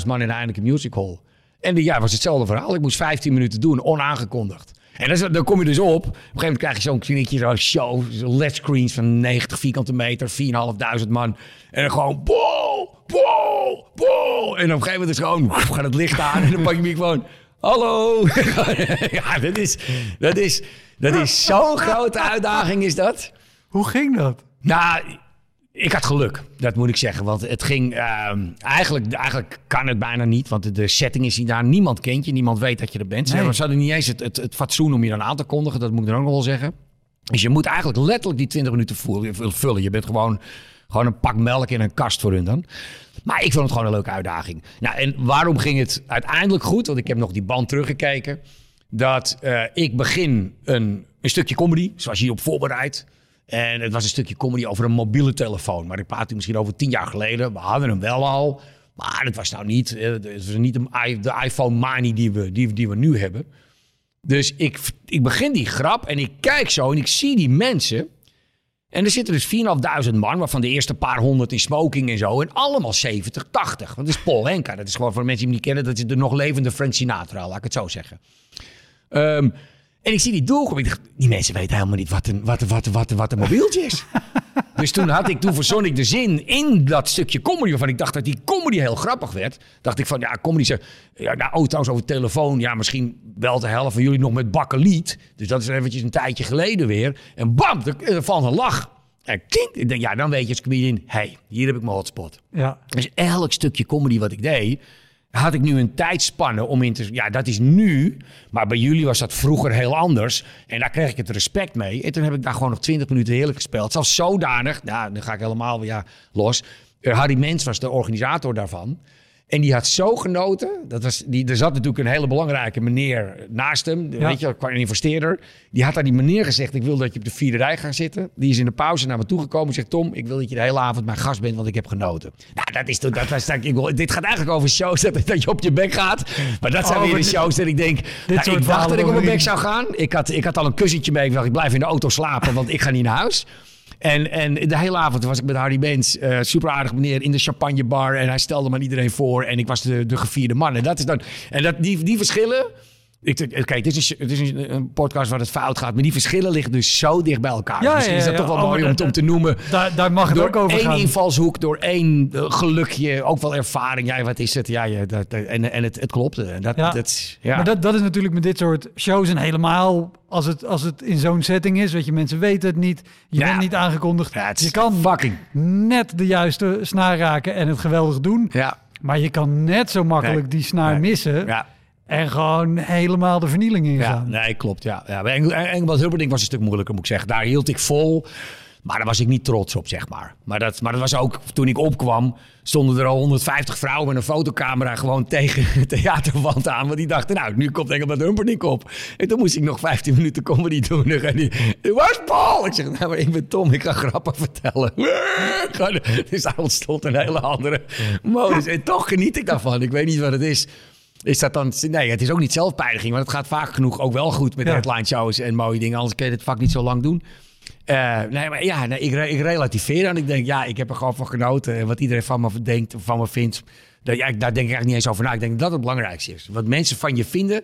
4.500 man in de Heineken Music Hall. En die, ja, was hetzelfde verhaal. Ik moest 15 minuten doen, onaangekondigd. En dat is, dan kom je dus op. Op een gegeven moment krijg je zo'n kliniekje, zo'n show. Zo'n LED-screens van 90 vierkante meter, 4.500 man. En dan gewoon, wow, wow, wow. En op een gegeven moment is het gewoon, gaat het licht aan. En dan pak je me gewoon, hallo. ja, dat is, dat is, dat is zo'n grote uitdaging is dat. Hoe ging dat? Nou, ik had geluk, dat moet ik zeggen. Want het ging. ehm, eigenlijk, eigenlijk kan het bijna niet. Want de, setting is niet daar. Niemand kent je, niemand weet dat je er bent. Nee. Ze hadden niet eens het, het, het fatsoen om je dan aan te kondigen. Dat moet ik dan ook nog wel zeggen. Dus je moet eigenlijk letterlijk die 20 minuten voelen- vullen. Je bent gewoon, gewoon een pak melk in een kast voor hun dan. Maar ik vond het gewoon een leuke uitdaging. Nou, en waarom ging het uiteindelijk goed? Want ik heb nog die band teruggekeken. Dat eh, ik begin een, een stukje comedy, zoals je op voorbereidt. En het was een stukje comedy over een mobiele telefoon. Maar ik praat misschien over tien jaar geleden. We hadden hem wel al. Maar het was nou niet, eh, het was niet de iPhone Mini die we, die, die we nu hebben. Dus ik, ik begin die grap en ik kijk zo en ik zie die mensen. En er zitten dus 4.500 man, waarvan de eerste paar honderd in smoking en zo. En allemaal 70, 80. Want dat is Paul Henka. Dat is gewoon voor mensen die hem niet kennen. Dat is de nog levende Frank Sinatra, laat ik het zo zeggen. Ehm, en ik zie die doelgroep. Ik dacht, die mensen weten helemaal niet wat een, wat, een- wat, een- wat, een- wat een mobieltje is. dus toen had ik, toen verzon ik de zin in dat stukje comedy, waarvan ik dacht dat die comedy heel grappig werd. Dacht ik van, ja, comedy zeg, ja, nou, oh, trouwens over telefoon, ja, misschien wel de helft van jullie nog met bakkeliet. Dus dat is eventjes een tijdje geleden weer. En bam, er, valt een lach. En kind, ik denk, ja, dan weet je als comedian, hé, hey, hier heb ik mijn hotspot. Ja. Dus elk stukje comedy wat ik deed, had ik nu een tijdspanne om in te... Ja, dat is nu, maar bij jullie was dat vroeger heel anders. En daar kreeg ik het respect mee. En toen heb ik daar gewoon nog 20 minuten heerlijk gespeeld. Zelfs zodanig, nou, dan ga ik helemaal weer ja, los. Eh, Harry Mens was de organisator daarvan. En die had zo genoten. Dat was, die, er zat natuurlijk een hele belangrijke meneer naast hem. Ja. Weet je, qua investeerder. Die had aan die meneer gezegd: Ik wil dat je op de vierde rij gaat zitten. Die is in de pauze naar me toegekomen. en Zegt: Tom, ik wil dat je de hele avond mijn gast bent, want ik heb genoten. Nou, dat is toch. Dat was, ik wil, dit gaat eigenlijk over shows dat, dat je op je bek gaat. Maar dat zijn Oh, weer de shows dat ik denk. nou, ik dacht dat ik op mijn bek zou gaan. Ik had, ik had al een kussentje mee. Ik dacht: Ik blijf in de auto slapen, want ik ga niet naar huis. En, en de hele avond was ik met Harry Bens, eh super aardig meneer, in de champagnebar. En hij stelde me aan iedereen voor. En ik was de, de gevierde man. En dat is dan. En dat, die, die verschillen. Ik, denk, Oké, het is, is een, podcast waar het fout gaat. Maar die verschillen liggen dus zo dicht bij elkaar. Ja, Misschien ja, is dat ja. toch wel mooi om, om te noemen. Daar, daar mag het Door ook over één gaan. invalshoek, door één eh, gelukje, ook wel ervaring. Ja, wat is het? Ja, dat, en, en het, het klopte. En Dat, dat, ja. Maar dat, dat is natuurlijk met dit soort shows en helemaal als het, als het in zo'n setting is. Weet je, mensen weten het niet. Je bent niet aangekondigd. Je kan fucking. net de juiste snaar raken en het geweldig doen. Ja, Maar je kan net zo makkelijk Nee. die snaar Nee. missen. ja. En gewoon helemaal de vernieling Ja, ingaan. nee, klopt. Ja. Ja, bij Engel- Engelbert Humperdinck was een stuk moeilijker, moet ik zeggen. Daar hield ik vol. Maar daar was ik niet trots op, zeg maar. Maar dat, maar dat was ook, toen ik opkwam, stonden er al 150 vrouwen met een fotocamera gewoon tegen de theaterwand aan. Want die dachten, nou, nu komt Engelbert Humperdinck op. En toen moest ik nog 15 minuten comedy doen. En die, waar is Paul? Ik zeg, nou, maar ik ben Tom, ik ga grappen vertellen. Dus daar ontstond een hele andere modus. En toch geniet ik daarvan. Ik weet niet wat het is. Is dat dan... Nee, het is ook niet zelfpijniging. Want het gaat vaak genoeg ook wel goed met Ja. headline shows en mooie dingen. Anders kun je het vak niet zo lang doen. Eh, nee, maar ja, nee, ik, ik relativeer en ik denk, ja, ik heb er gewoon van genoten. En wat iedereen van me denkt, van me vindt, dat, ja, daar denk ik eigenlijk niet eens over na. Ik denk dat dat het belangrijkste is. Wat mensen van je vinden,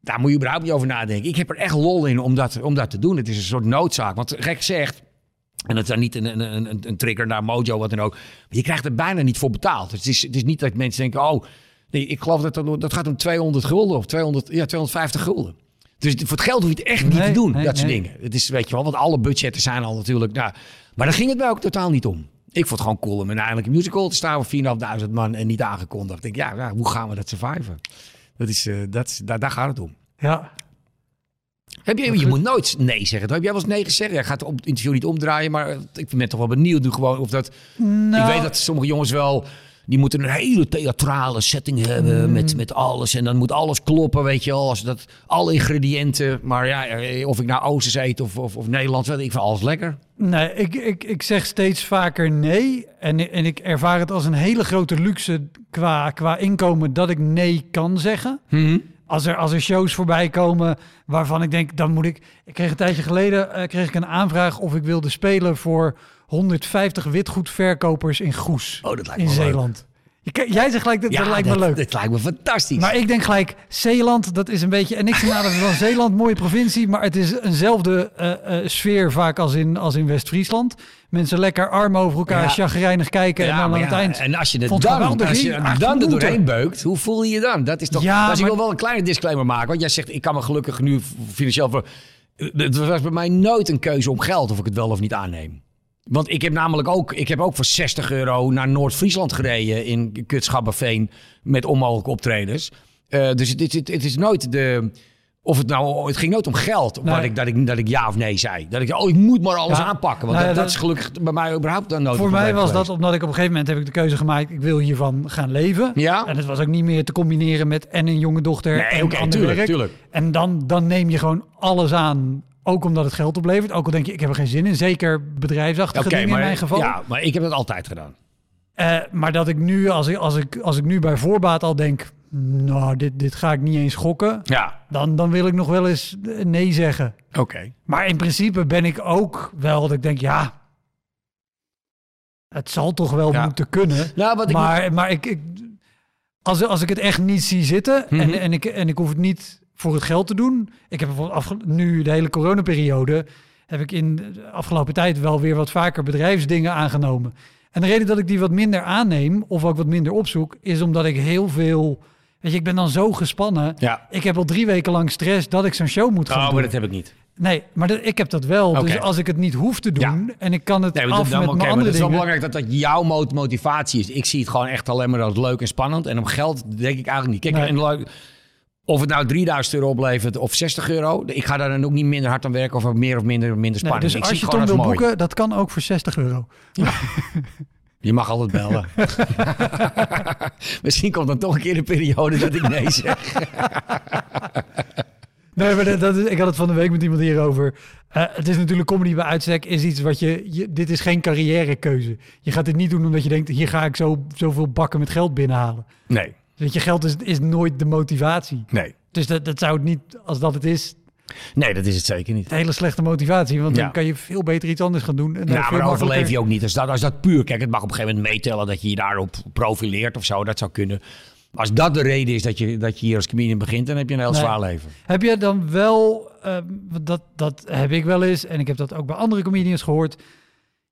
daar moet je überhaupt niet over nadenken. Ik heb er echt lol in om dat, om dat te doen. Het is een soort noodzaak. Want gek gezegd, en het is dan niet een, een, een, een trigger naar Mojo, wat dan ook. Maar je krijgt er bijna niet voor betaald. Het is, het is niet dat mensen denken, oh, nee, ik geloof dat dat, dat gaat om 200 gulden of 200, ja, 250 gulden. Dus voor het geld hoef je het echt niet Nee, te doen, nee, dat soort nee. dingen. Het is, weet je wel, want alle budgetten zijn al natuurlijk, nou, maar daar ging het mij ook totaal niet om. Ik vond het gewoon cool om in eigenlijk een musical te staan voor 4.500 man en niet aangekondigd. Ik denk, ja, ja, hoe gaan we dat surviven? Dat is, eh, dat is, daar, daar gaat het om. Ja. Heb je, je moet nooit nee zeggen. Heb jij wel eens nee gezegd? Jij gaat het interview niet omdraaien, maar eh, ik ben toch wel benieuwd. Doe gewoon of dat. Nou, Ik weet dat sommige jongens wel. Die moeten een hele theatrale setting hebben Mm. met, met alles. En dan moet alles kloppen, weet je wel. Als dat, alle ingrediënten. Maar ja, eh, of ik nou Oosters eet of, of, of Nederlands, weet ik vind alles lekker. Nee, ik, ik, ik zeg steeds vaker nee. En, en ik ervaar het als een hele grote luxe qua, qua inkomen dat ik nee kan zeggen. Als er, als er shows voorbij komen waarvan ik denk, dan moet ik... Ik kreeg een tijdje geleden eh, kreeg ik een aanvraag of ik wilde spelen voor 150 witgoedverkopers in Goes Oh, dat lijkt in me leuk. Zeeland. Jij zegt gelijk, dat, dat lijkt me leuk. Dat lijkt me fantastisch. Maar ik denk gelijk, Zeeland, dat is een beetje... En niks nader van Zeeland, mooie provincie. Maar het is eenzelfde eh, eh, sfeer vaak als in, als in West-Friesland. Mensen lekker arm over elkaar, Ja. chagrijnig kijken. en dan aan het ja, eind... En als je het dan, als je hier, dan er doorheen beukt, hoe voel je je dan? Dat is toch. Ja, dus ik wil wel een kleine disclaimer maken. Want jij zegt, ik kan me gelukkig nu financieel voor. Het was bij mij nooit een keuze om geld of ik het wel of niet aanneem. Want ik heb namelijk ook, ik heb ook voor 60 euro naar Noord-Friesland gereden in Kutschabberveen met onmogelijke optredens. Eh, dus het, het, het, het is nooit de. Of het nou, het ging nooit om geld. Nee. Wat ik, dat, ik, dat ik ja of nee zei. Dat ik, oh, ik moet maar alles Ja. aanpakken. Want Nou ja, dat, dat dat- is gelukkig bij mij überhaupt dan nooit Voor mij was dat omdat ik op een gegeven moment heb ik de keuze gemaakt. Ik wil hiervan gaan leven. Ja. En het was ook niet meer te combineren met en een jonge dochter Nee, en tuurlijk, werk. tuurlijk. En dan, dan neem je gewoon alles aan. Ook omdat het geld oplevert. Ook al denk je, ik heb er geen zin in. Zeker bedrijfsachtige dingen maar, in mijn geval. Ja, maar ik heb dat altijd gedaan. Eh, maar dat ik nu, als ik, als, ik, als ik nu bij voorbaat al denk, nou, dit, dit ga ik niet eens gokken, Ja, dan, dan wil ik nog wel eens nee zeggen. oké. Maar in principe ben ik ook wel dat ik denk, ja, het zal toch wel Ja. moeten kunnen. Nou, wat ik maar maar ik, ik, als, als ik het echt niet zie zitten Mhm. en, en, ik, en ik hoef het niet voor het geld te doen. Ik heb bijvoorbeeld afge- nu de hele coronaperiode heb ik in de afgelopen tijd wel weer wat vaker bedrijfsdingen aangenomen. En de reden dat ik die wat minder aanneem of ook wat minder opzoek, is omdat ik heel veel, weet je, ik ben dan zo gespannen. Ja. Ik heb al drie weken lang stress dat ik zo'n show moet gaan Oh, doen. maar dat heb ik niet. Nee, maar dat, ik heb dat wel. Dus als ik het niet hoef te doen en ik kan het Nee, maar af dat, met mijn maar andere dat is wel dingen. belangrijk dat dat jouw mot- motivatie is. Ik zie het gewoon echt alleen maar als leuk en spannend. En om geld denk ik eigenlijk niet. Kijk, Nee. en leuk- of het nou 3000 euro oplevert of 60 euro. Ik ga daar dan ook niet minder hard aan werken of meer of minder, minder Nee, spanning. dus ik als zie je het gewoon wil mooi. boeken, dat kan ook voor 60 euro. Je mag altijd bellen. Misschien komt dan toch een keer een periode dat ik nee zeg. Nee, maar dat, dat is, ik had het van de week met iemand hierover. Eh, het is natuurlijk comedy bij uitstek is iets wat je, je... Dit is geen carrièrekeuze. Je gaat dit niet doen omdat je denkt... hier ga ik zo, zoveel bakken met geld binnenhalen. Nee, Weet je, geld is, is nooit de motivatie. nee. Dus dat, dat zou het niet, als dat het is, Nee, dat is het zeker niet. een hele slechte motivatie. Want Ja. dan kan je veel beter iets anders gaan doen. En dan veel maar overleef makkelijker- je ook niet. Als dat, als dat puur, kijk, het mag op een gegeven moment meetellen dat je je daarop profileert of zo. Dat zou kunnen. Als dat de reden is dat je, dat je hier als comedian begint, dan heb je een heel Nee. zwaar leven. Heb je dan wel, want dat, dat heb ik wel eens, en ik heb dat ook bij andere comedians gehoord.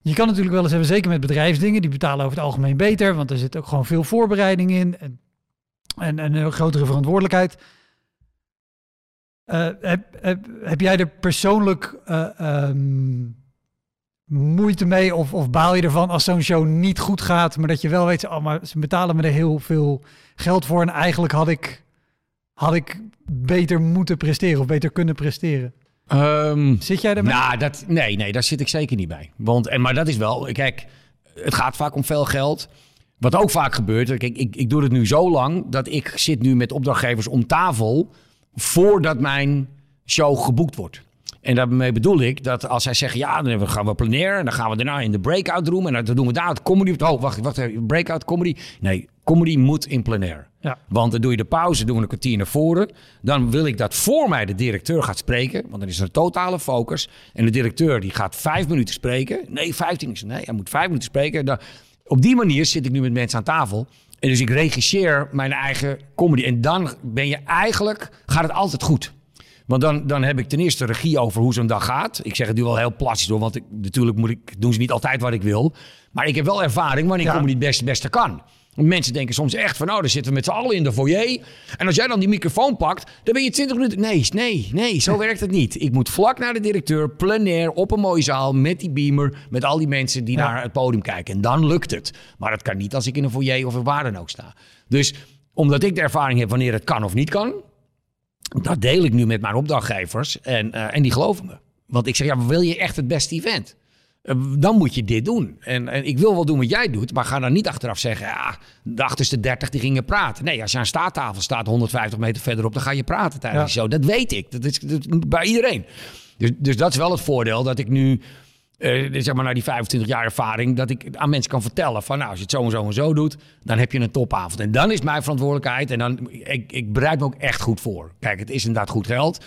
Je kan natuurlijk wel eens hebben, zeker met bedrijfsdingen, die betalen over het algemeen beter, want er zit ook gewoon veel voorbereiding in en, en, en een grotere verantwoordelijkheid. Eh, heb, heb, heb jij er persoonlijk eh, ehm, moeite mee of, of baal je ervan als zo'n show niet goed gaat, maar dat je wel weet, oh, maar ze betalen me er heel veel geld voor en eigenlijk had ik, had ik beter moeten presteren of beter kunnen presteren. Ehm, Zit jij daarmee? nou, dat, nee, nee, daar zit ik zeker niet bij. Want, en, maar dat is wel, kijk, het gaat vaak om veel geld. Wat ook vaak gebeurt, kijk, ik, ik doe het nu zo lang dat ik zit nu met opdrachtgevers om tafel voordat mijn show geboekt wordt. En daarmee bedoel ik dat als zij zeggen, ja, dan gaan we plenair en dan gaan we daarna in de breakout room en dan doen we daar het comedy. Oh, wacht, wacht, even, breakout comedy. Nee, comedy moet in plenair. Ja. Want dan doe je de pauze, doen we een kwartier naar voren. Dan wil ik dat voor mij de directeur gaat spreken. Want dan is er een totale focus. En de directeur die gaat vijf minuten spreken. Nee, vijftien. Nee, hij moet vijf minuten spreken. Dan, op die manier zit ik nu met mensen aan tafel. En dus ik regisseer mijn eigen comedy. En dan ben je eigenlijk, gaat het altijd goed. Want dan, dan heb ik ten eerste regie over hoe zo'n dag gaat. Ik zeg het nu wel heel plastisch door, want ik, natuurlijk moet ik, doen ze niet altijd wat ik wil. Maar ik heb wel ervaring wanneer Ja. comedy het beste, beste kan. Mensen denken soms echt van, nou, dan zitten we met z'n allen in de foyer. En als jij dan die microfoon pakt, dan ben je 20 minuten... Nee, nee, nee, zo werkt het niet. Ik moet vlak naar de directeur, plenair, op een mooie zaal, met die beamer, met al die mensen die Ja. naar het podium kijken. En dan lukt het. Maar dat kan niet als ik in een foyer of een waar dan ook sta. Dus omdat ik de ervaring heb wanneer het kan of niet kan, dat deel ik nu met mijn opdrachtgevers en, eh, en die geloven me. Want ik zeg, ja, wil je echt het beste event? Eh, dan moet je dit doen. En, en ik wil wel doen wat jij doet, maar ga dan niet achteraf zeggen... ja, de achterste 30 die gingen praten. Nee, als je aan staattafel staat 150 meter verderop... dan ga je praten tijdens Ja. show. Dat weet ik. Dat is, dat is bij iedereen. Dus, dus dat is wel het voordeel dat ik nu... eh, zeg maar, na die 25 jaar ervaring, dat ik aan mensen kan vertellen van, nou, als je het zo en zo en zo doet, dan heb je een topavond. En dan is mijn verantwoordelijkheid en dan, ik, ik bereid me ook echt goed voor. Kijk, het is inderdaad goed geld,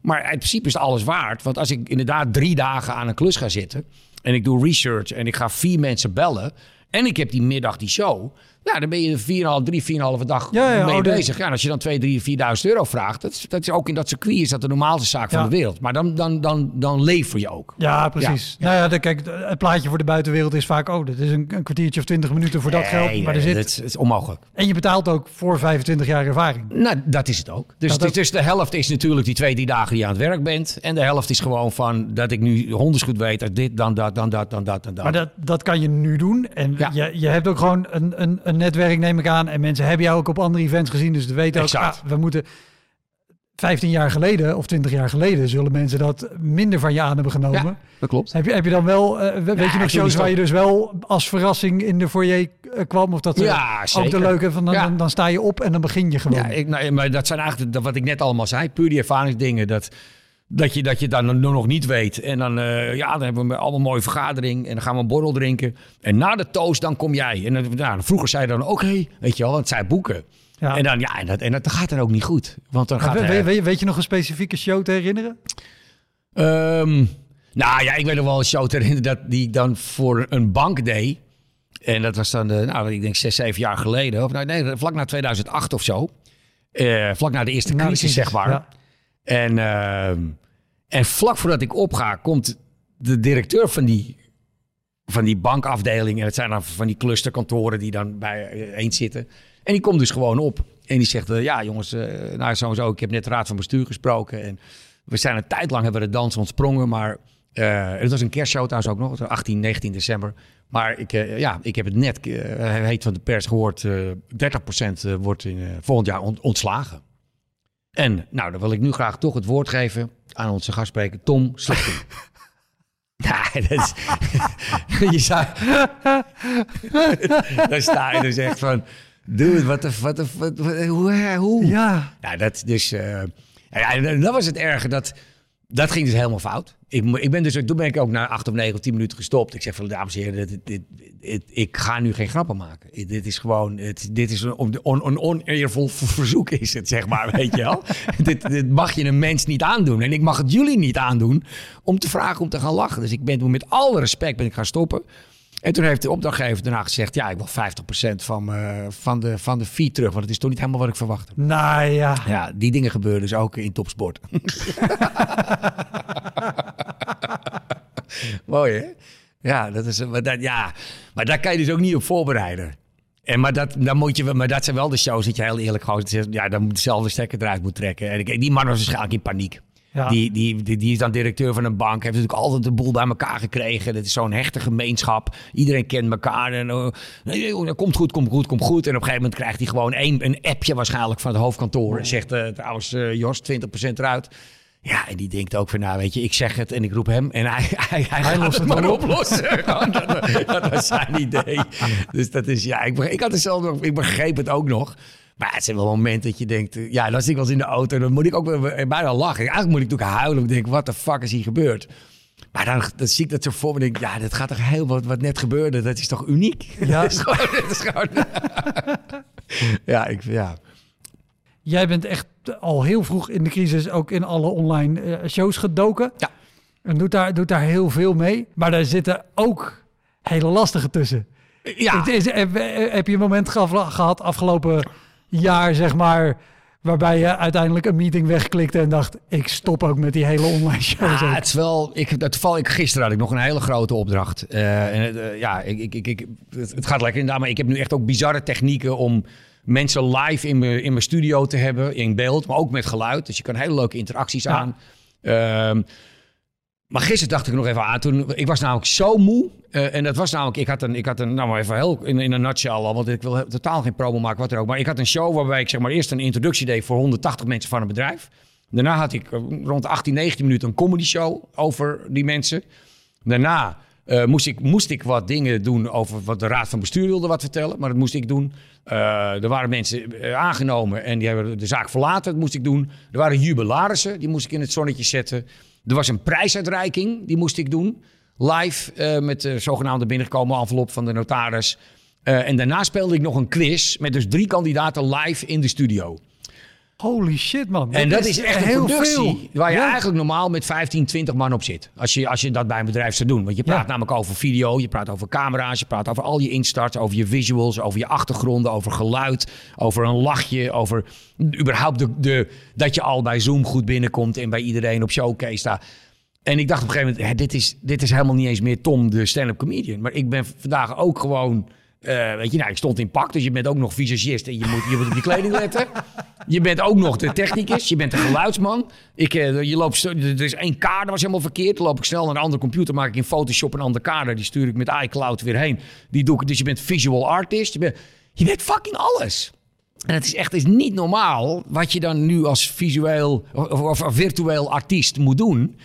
maar in principe is het alles waard. Want als ik inderdaad drie dagen aan een klus ga zitten en ik doe research en ik ga vier mensen bellen. En ik heb die middag die show, nou, dan ben je 4,5, 3, 4,5 dag Ja, ja, mee oh, bezig. Ja, en als je dan 2, 3, 4.000 euro vraagt, dat is, dat is ook in dat circuit is dat de normaalste zaak Ja. van de wereld. Maar dan, dan, dan, dan lever je ook. Ja, precies. Nou ja, de, kijk, het plaatje voor de buitenwereld is vaak, oh, dat is een, een kwartiertje of twintig minuten voor dat Nee, geld. Maar er zit, dat is, onmogelijk. en je betaalt ook voor 25 jaar ervaring. Nou, dat is het ook. Dus, Dat dus, dus de helft is natuurlijk die twee, drie dagen die je aan het werk bent. En de helft is gewoon van dat ik nu hondersgoed weet. Dat dit, dan dat, dan dat, dan dat, dan dat. Maar dat, dat kan je nu doen. En je, je hebt ook gewoon een, een, een netwerk, neem ik aan. En mensen hebben jou ook op andere events gezien. Dus ze weten ook, ah, we moeten... 15 jaar geleden of 20 jaar geleden zullen mensen dat minder van je aan hebben genomen. ja, dat klopt. Heb je, heb je dan wel, we- weet je nog shows waar je dus wel als verrassing in de foyer eh, kwam? Of dat Ja, ook de leuke, van dan, Ja. dan, dan sta je op en dan begin je gewoon. Ja, ik, nou, maar dat zijn eigenlijk wat ik net allemaal zei. Puur die ervaringsdingen. Dat, Dat je, dat je dan nog niet weet. En dan, eh, ja, dan hebben we allemaal een mooie vergadering. En dan gaan we een borrel drinken. En na de toast, dan kom jij. En dan, nou, vroeger zei je dan, oké, weet je wel, het zijn boeken. Ja. En dan, ja, en dat, en dat gaat dan ook niet goed. Want dan gaat weet, weet, weet je nog een specifieke show te herinneren? Ehm, nou ja, ik weet nog wel een show te herinneren dat die ik dan voor een bank deed. En dat was dan, de, nou, ik denk zes, zeven jaar geleden. Of nou, nee, vlak na 2008 of zo. Eh, vlak na de eerste crisis, zeg maar. ja. En, ehm, en vlak voordat ik opga, komt de directeur van die, van die bankafdeling. En het zijn dan van die clusterkantoren die dan bij eh, zitten. En die komt dus gewoon op. En die zegt, eh, ja jongens, eh, nou zo en zo. Ik heb net de raad van bestuur gesproken. En we zijn een tijd lang hebben we de dans ontsprongen. Maar eh, het was een kerstshow trouwens ook nog. het was 18, 19 december. Maar ik, ja, ik heb het net, heet van de pers gehoord. eh 30% eh, wordt in, volgend jaar ont- ontslagen. En nou, dan wil ik nu graag toch het woord geven aan onze gastspreker Tom Slechting. Ja, dat is... je zou... Dan sta je dus echt van... Dude, wat de... Wat de hoe? hoe? Ja. Nou, dat dus... ja, en dat was het erge. Dat, dat ging dus helemaal fout. Ik, ik ben dus, toen ben ik ook na acht of negen of tien minuten gestopt. Ik zeg van, dames en heren, dit, dit, ik ga nu geen grappen maken. Dit is gewoon, dit is een on, on, on- oneervol verzoek is het, zeg maar, weet je wel. dit, mag je een mens niet aandoen. En ik mag het jullie niet aandoen om te vragen om te gaan lachen. Dus ik ben met alle respect ben ik gaan stoppen. En toen heeft de opdrachtgever daarna gezegd, ja, ik wil 50% van, eh, van, de, van de fee terug. Want het is toch niet helemaal wat ik verwachtte. Nou ja. Ja, die dingen gebeuren dus ook in topsport. Mooi hè? Ja, dat is, maar, dat, ja, maar daar kan je dus ook niet op voorbereiden. En maar, dat, dan moet je, maar dat zijn wel de shows dat je heel eerlijk gewoon zegt, ja, dan moet dezelfde stekker eruit moet trekken. En ik, die man was waarschijnlijk in paniek. Ja. Die, die, die, die is dan directeur van een bank. Heeft natuurlijk altijd de boel bij elkaar gekregen. Dat is zo'n hechte gemeenschap. Iedereen kent elkaar. En, eh, nee, dat komt goed, komt goed, komt goed. En op een gegeven moment krijgt hij gewoon een, een appje waarschijnlijk van het hoofdkantoor. En zegt eh, trouwens, eh, Jos, 20% eruit. Ja, en die denkt ook van, nou weet je, ik zeg het en ik roep hem. En hij, hij, hij, lost het maar op. oplossen. Dat, dat was zijn idee. Dus dat is, ja, ik, begreep- ik had het zelf nog, ik begreep het ook nog. Maar het zijn wel momenten dat je denkt, eh, ja, dan zit ik wel eens in de auto. Dan moet ik ook weer bijna lachen. Eigenlijk moet ik natuurlijk huilen. Ik denk, wat de fuck is hier gebeurd? Maar dan, dan zie ik dat zo voor me. en denk, ja, dat gaat toch heel wat, wat net gebeurde. Dat is toch uniek? Ja. dat is gewoon, dat is gewoon ja, ik, ja. Jij bent echt al heel vroeg in de crisis ook in alle online eh, shows gedoken. Ja. En doet daar, doet daar heel veel mee. Maar daar zitten ook hele lastige tussen. Ja, Het is, heb, heb je een moment gehad afgelopen jaar, zeg maar, waarbij je uiteindelijk een meeting wegklikte en dacht, ik stop ook met die hele online shows. Ja, ook. het is wel. Ik, dat val ik gisteren had ik nog een hele grote opdracht. Eh, en, eh, ja, ik, ik, ik, ik, het, het gaat lekker inderdaad. Maar ik heb nu echt ook bizarre technieken om mensen live in mijn, in mijn studio te hebben, in beeld, maar ook met geluid. Dus je kan hele leuke interacties Ja. aan. Ehm, maar gisteren dacht ik nog even aan. Toen, ik was namelijk zo moe. eh, en dat was namelijk, ik had een, ik had een nou maar even heel in, in een nutshell al, want ik wil totaal geen promo maken, wat er ook. Maar ik had een show waarbij ik zeg maar eerst een introductie deed voor 180 mensen van een bedrijf. Daarna had ik eh, rond 18, 19 minuten een comedy show over die mensen. Daarna eh, moest, ik, moest ik wat dingen doen over wat de raad van bestuur wilde wat vertellen. Maar dat moest ik doen. Er waren mensen aangenomen en die hebben de zaak verlaten. Dat moest ik doen. Er waren jubilarissen, die moest ik in het zonnetje zetten. Er was een prijsuitreiking, die moest ik doen. Live eh, met de zogenaamde binnengekomen envelop van de notaris. Eh, en daarna speelde ik nog een quiz met dus drie kandidaten live in de studio. Holy shit, man. En dat is echt een heel productie veel. waar je Ja. eigenlijk normaal met 15, 20 man op zit. Als je, als je dat bij een bedrijf zou doen. Want je praat Ja. namelijk over video, je praat over camera's, je praat over al je instarts, over je visuals, over je achtergronden, over geluid, over een lachje, over überhaupt de, de, dat je al bij Zoom goed binnenkomt en bij iedereen op showcase staat. En ik dacht op een gegeven moment, hè, dit, is, dit is helemaal niet eens meer Tom, de stand-up comedian. Maar ik ben vandaag ook gewoon, eh, weet je, nou, ik stond in pak, dus je bent ook nog visagist en je moet, je moet op je kleding letten. Je bent ook nog de technicus, je bent de geluidsman. Ik, eh, je loopt, er is één kader was helemaal verkeerd. Dan loop ik snel naar een andere computer, maak ik in Photoshop een andere kader. Die stuur ik met iCloud weer heen. Die doe ik, dus je bent visual artist. Je bent, je bent fucking alles. En het is echt is niet normaal wat je dan nu als visueel of, of, of virtueel artiest moet doen.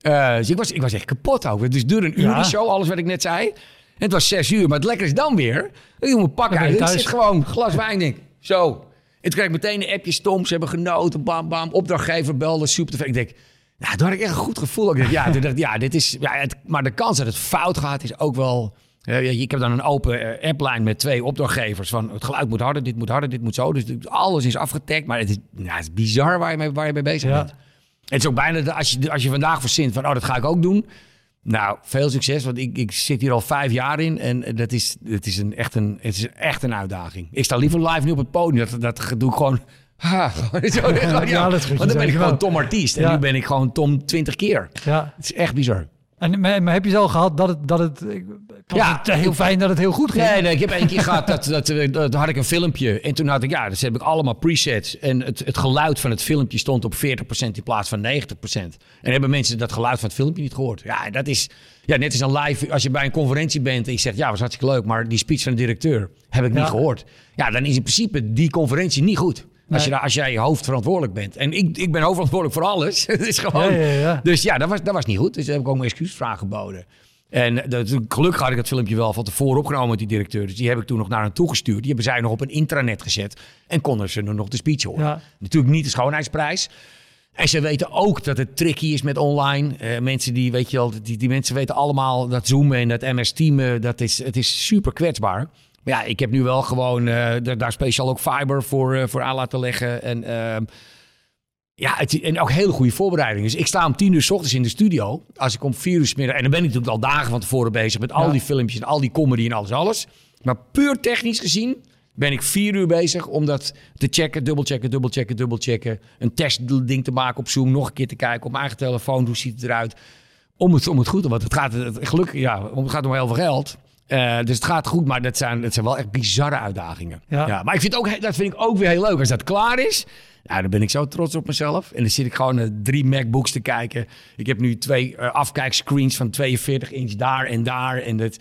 Eh, dus ik was, ik was echt kapot ook. Dus duurde een uur Ja. die show, alles wat ik net zei. Het was zes uur, maar het lekker is dan weer. Ik doe mijn pak Dan ben je uit. Ik zit gewoon glas wijn, denk zo. En toen kreeg ik meteen een appje, Tom, ze hebben genoten, bam, bam. Opdrachtgever belde, super te Ik denk, Ja, toen had ik echt een goed gevoel. Ik dacht, ja, toen dacht, ik, ja, dit is, ja het, maar de kans dat het fout gaat is ook wel... ik heb dan een open eh, appline met twee opdrachtgevers. Van het geluid moet harder, dit moet harder, dit moet zo. Dus alles is afgetagd. Maar het is, ja, het is bizar waar je mee, waar je mee bezig Ja. bent. Het is ook bijna, dat als je, als je vandaag verzint van, oh, dat ga ik ook doen. Nou, veel succes, want ik, ik zit hier al vijf jaar in. En dat is, het is, een, echt, een, het is echt een uitdaging. Ik sta liever live nu op het podium. Dat, dat doe ik gewoon... Ha, zo, Ja, dat Want dan ben ik gewoon Tom Artiest. En Ja. nu ben ik gewoon Tom 20 keer. Ja. Het is echt bizar. En, maar, maar heb je zo gehad dat het... Dat het Ja. het heel fijn dat het heel goed ging. Nee, nee, ik heb één keer gehad, dat, dat, dat, dat had ik een filmpje. En toen had ik, ja, dus heb ik allemaal presets. En het, het geluid van het filmpje stond op 40% in plaats van 90%. En hebben mensen dat geluid van het filmpje niet gehoord. Ja, dat is, ja, net als een live, als je bij een conferentie bent en je zegt, ja, was hartstikke leuk, maar die speech van de directeur heb ik niet gehoord. Ja, dan is in principe die conferentie niet goed. Als, je, daar- als jij hoofdverantwoordelijk bent. En ik, ik ben hoofdverantwoordelijk voor alles. Het is gewoon... Ja, ja, ja. Dus ja, dat was, dat was niet goed. Dus daar heb ik ook mijn excuusvraag geboden. En dat, gelukkig had ik het filmpje wel van tevoren opgenomen met die directeur. Dus die heb ik toen nog naar hen toegestuurd. Die hebben zij nog op een intranet gezet. En konden ze nog de speech horen. Ja. Natuurlijk niet de schoonheidsprijs. En ze weten ook dat het tricky is met online. Eh, mensen die, weet je wel, die, die mensen weten allemaal dat zoomen en dat MS teamen. Dat is, het is super kwetsbaar. Maar ja, ik heb nu wel gewoon eh, daar- speciaal ook fiber voor, eh, voor aan laten leggen. En ehm, ja, het, en ook hele goede voorbereiding. Dus ik sta om tien uur s ochtends in de studio. Als ik om vier uur 's middag... En dan ben ik natuurlijk al dagen van tevoren bezig met al Ja. die filmpjes en al die comedy en alles, alles. Maar puur technisch gezien ben ik vier uur bezig om dat te checken, dubbelchecken, dubbelchecken, dubbelchecken. Een testding te maken op Zoom, nog een keer te kijken op mijn eigen telefoon, hoe ziet het eruit. Om het, om het goed te want het gaat het, gelukkig, ja, om- het gaat om heel veel geld. Eh, dus het gaat goed, maar dat zijn, dat zijn wel echt bizarre uitdagingen. Ja. maar ik vind ook, dat vind ik ook weer heel leuk. Als dat klaar is, ja, dan ben ik zo trots op mezelf. En dan zit ik gewoon naar drie MacBooks te kijken. Ik heb nu twee eh, afkijkscreens van 42 inch daar en daar. En dat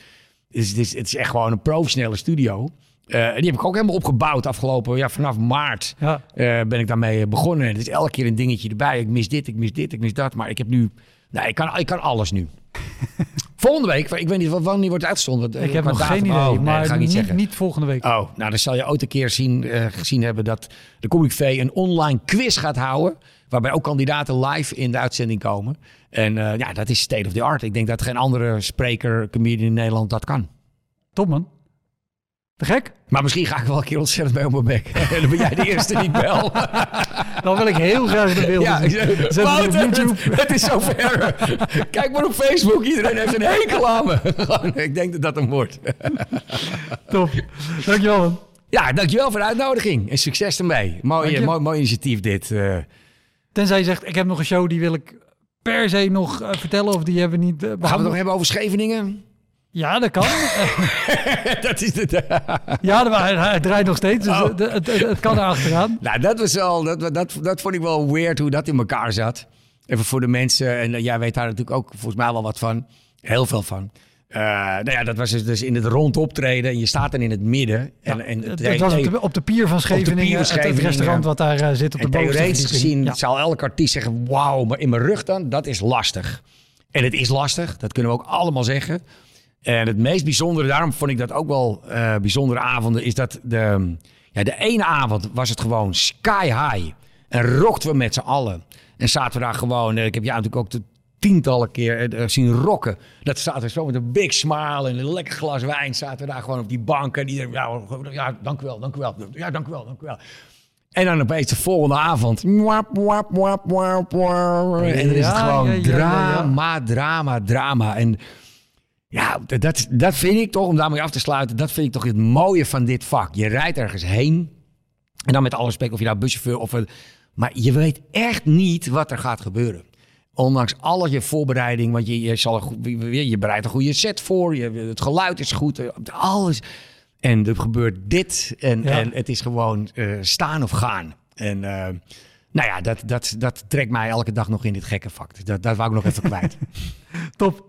is, het, is, het is echt gewoon een professionele studio. Eh, en die heb ik ook helemaal opgebouwd afgelopen, ja, vanaf maart Ja. eh, ben ik daarmee begonnen. En het is elke keer een dingetje erbij. Ik mis dit, ik mis dit, ik mis dat. Maar ik heb nu, nee, ik kan, ik kan alles nu. Volgende week, ik weet niet wa- wanneer wordt het uitgezonden. Ik heb nog datum. geen idee, Oh, nee, maar ga ik niet niet, zeggen. niet volgende week. Oh, nou dan zal je ooit een keer zien, eh, gezien hebben dat de Comic V een online quiz gaat houden. Waarbij ook kandidaten live in de uitzending komen. En eh, ja, dat is state of the art. Ik denk dat geen andere spreker, comedian in Nederland dat kan. Top man. Te gek? Maar misschien ga ik wel een keer ontzettend bij op mijn bek. En dan ben jij de eerste die ik bel. Dan wil ik heel graag de beelden Ja. Zet op YouTube. Het, het is zover. Kijk maar op Facebook. Iedereen heeft een hekel aan me. Ik denk dat dat hem wordt. Top. Dankjewel man. Ja, dankjewel voor de uitnodiging. En succes ermee. Mooi, mooi, mooi initiatief dit. eh. Tenzij je zegt, ik heb nog een show die wil ik per se nog eh, vertellen of die hebben we niet eh, Gaan we het behandeld. nog hebben over Scheveningen? Ja, dat kan. Dat is het. ja, de- hij, hij draait nog steeds, dus Oh. het, het, het, het kan er achteraan. nou, dat was wel, dat, dat, dat vond ik wel weird hoe dat in elkaar zat. Even voor de mensen. En eh, jij weet daar natuurlijk ook volgens mij wel wat van. Heel veel van. Eh, nou ja, dat was dus- dus in het rond optreden. En je staat dan in het midden. En, en Het, het was op de, op de pier van pier Scheveningen, van het- het, Scheveningen. restaurant wat daar eh, zit op de En bovenste theoretisch gezien Ja. zal elke artiest zeggen: Wauw, maar in mijn rug dan, dat is lastig. En het is lastig, dat kunnen we ook allemaal zeggen. En het meest bijzondere, daarom vond ik dat ook wel eh, bijzondere avonden, is dat de, ja, de ene avond was het gewoon sky high. En rockten we met z'n allen. En zaten we daar gewoon, eh, ik heb jou natuurlijk ook de tientallen keer eh, zien rocken. Dat zaten we zo met een big smile en een lekker glas wijn. Zaten we daar gewoon op die bank. En iedereen, ja, ja dank u wel, dank u wel. Ja, dank u wel, dank u wel. En dan opeens de volgende avond. Mwap, mwap, mwap, mwap, mwap. En dan is het gewoon ja, ja, ja, ja. drama, drama, drama. En ja, dat- dat, vind ik toch, om daarmee af te sluiten, dat vind ik toch het mooie van dit vak. Je rijdt ergens heen. En dan met alle respect of je nou buschauffeur of... een- Maar je weet echt niet wat er gaat gebeuren. Ondanks al je voorbereiding, want je, je, zal je je bereidt een goede set voor. Je, het geluid is goed, eh, alles. En er gebeurt dit. En, Ja. en het is gewoon eh, staan of gaan. En eh, nou ja, dat, dat, dat trekt mij elke dag nog in dit gekke vak. Dus dat, dat wou ik nog even kwijt. Top.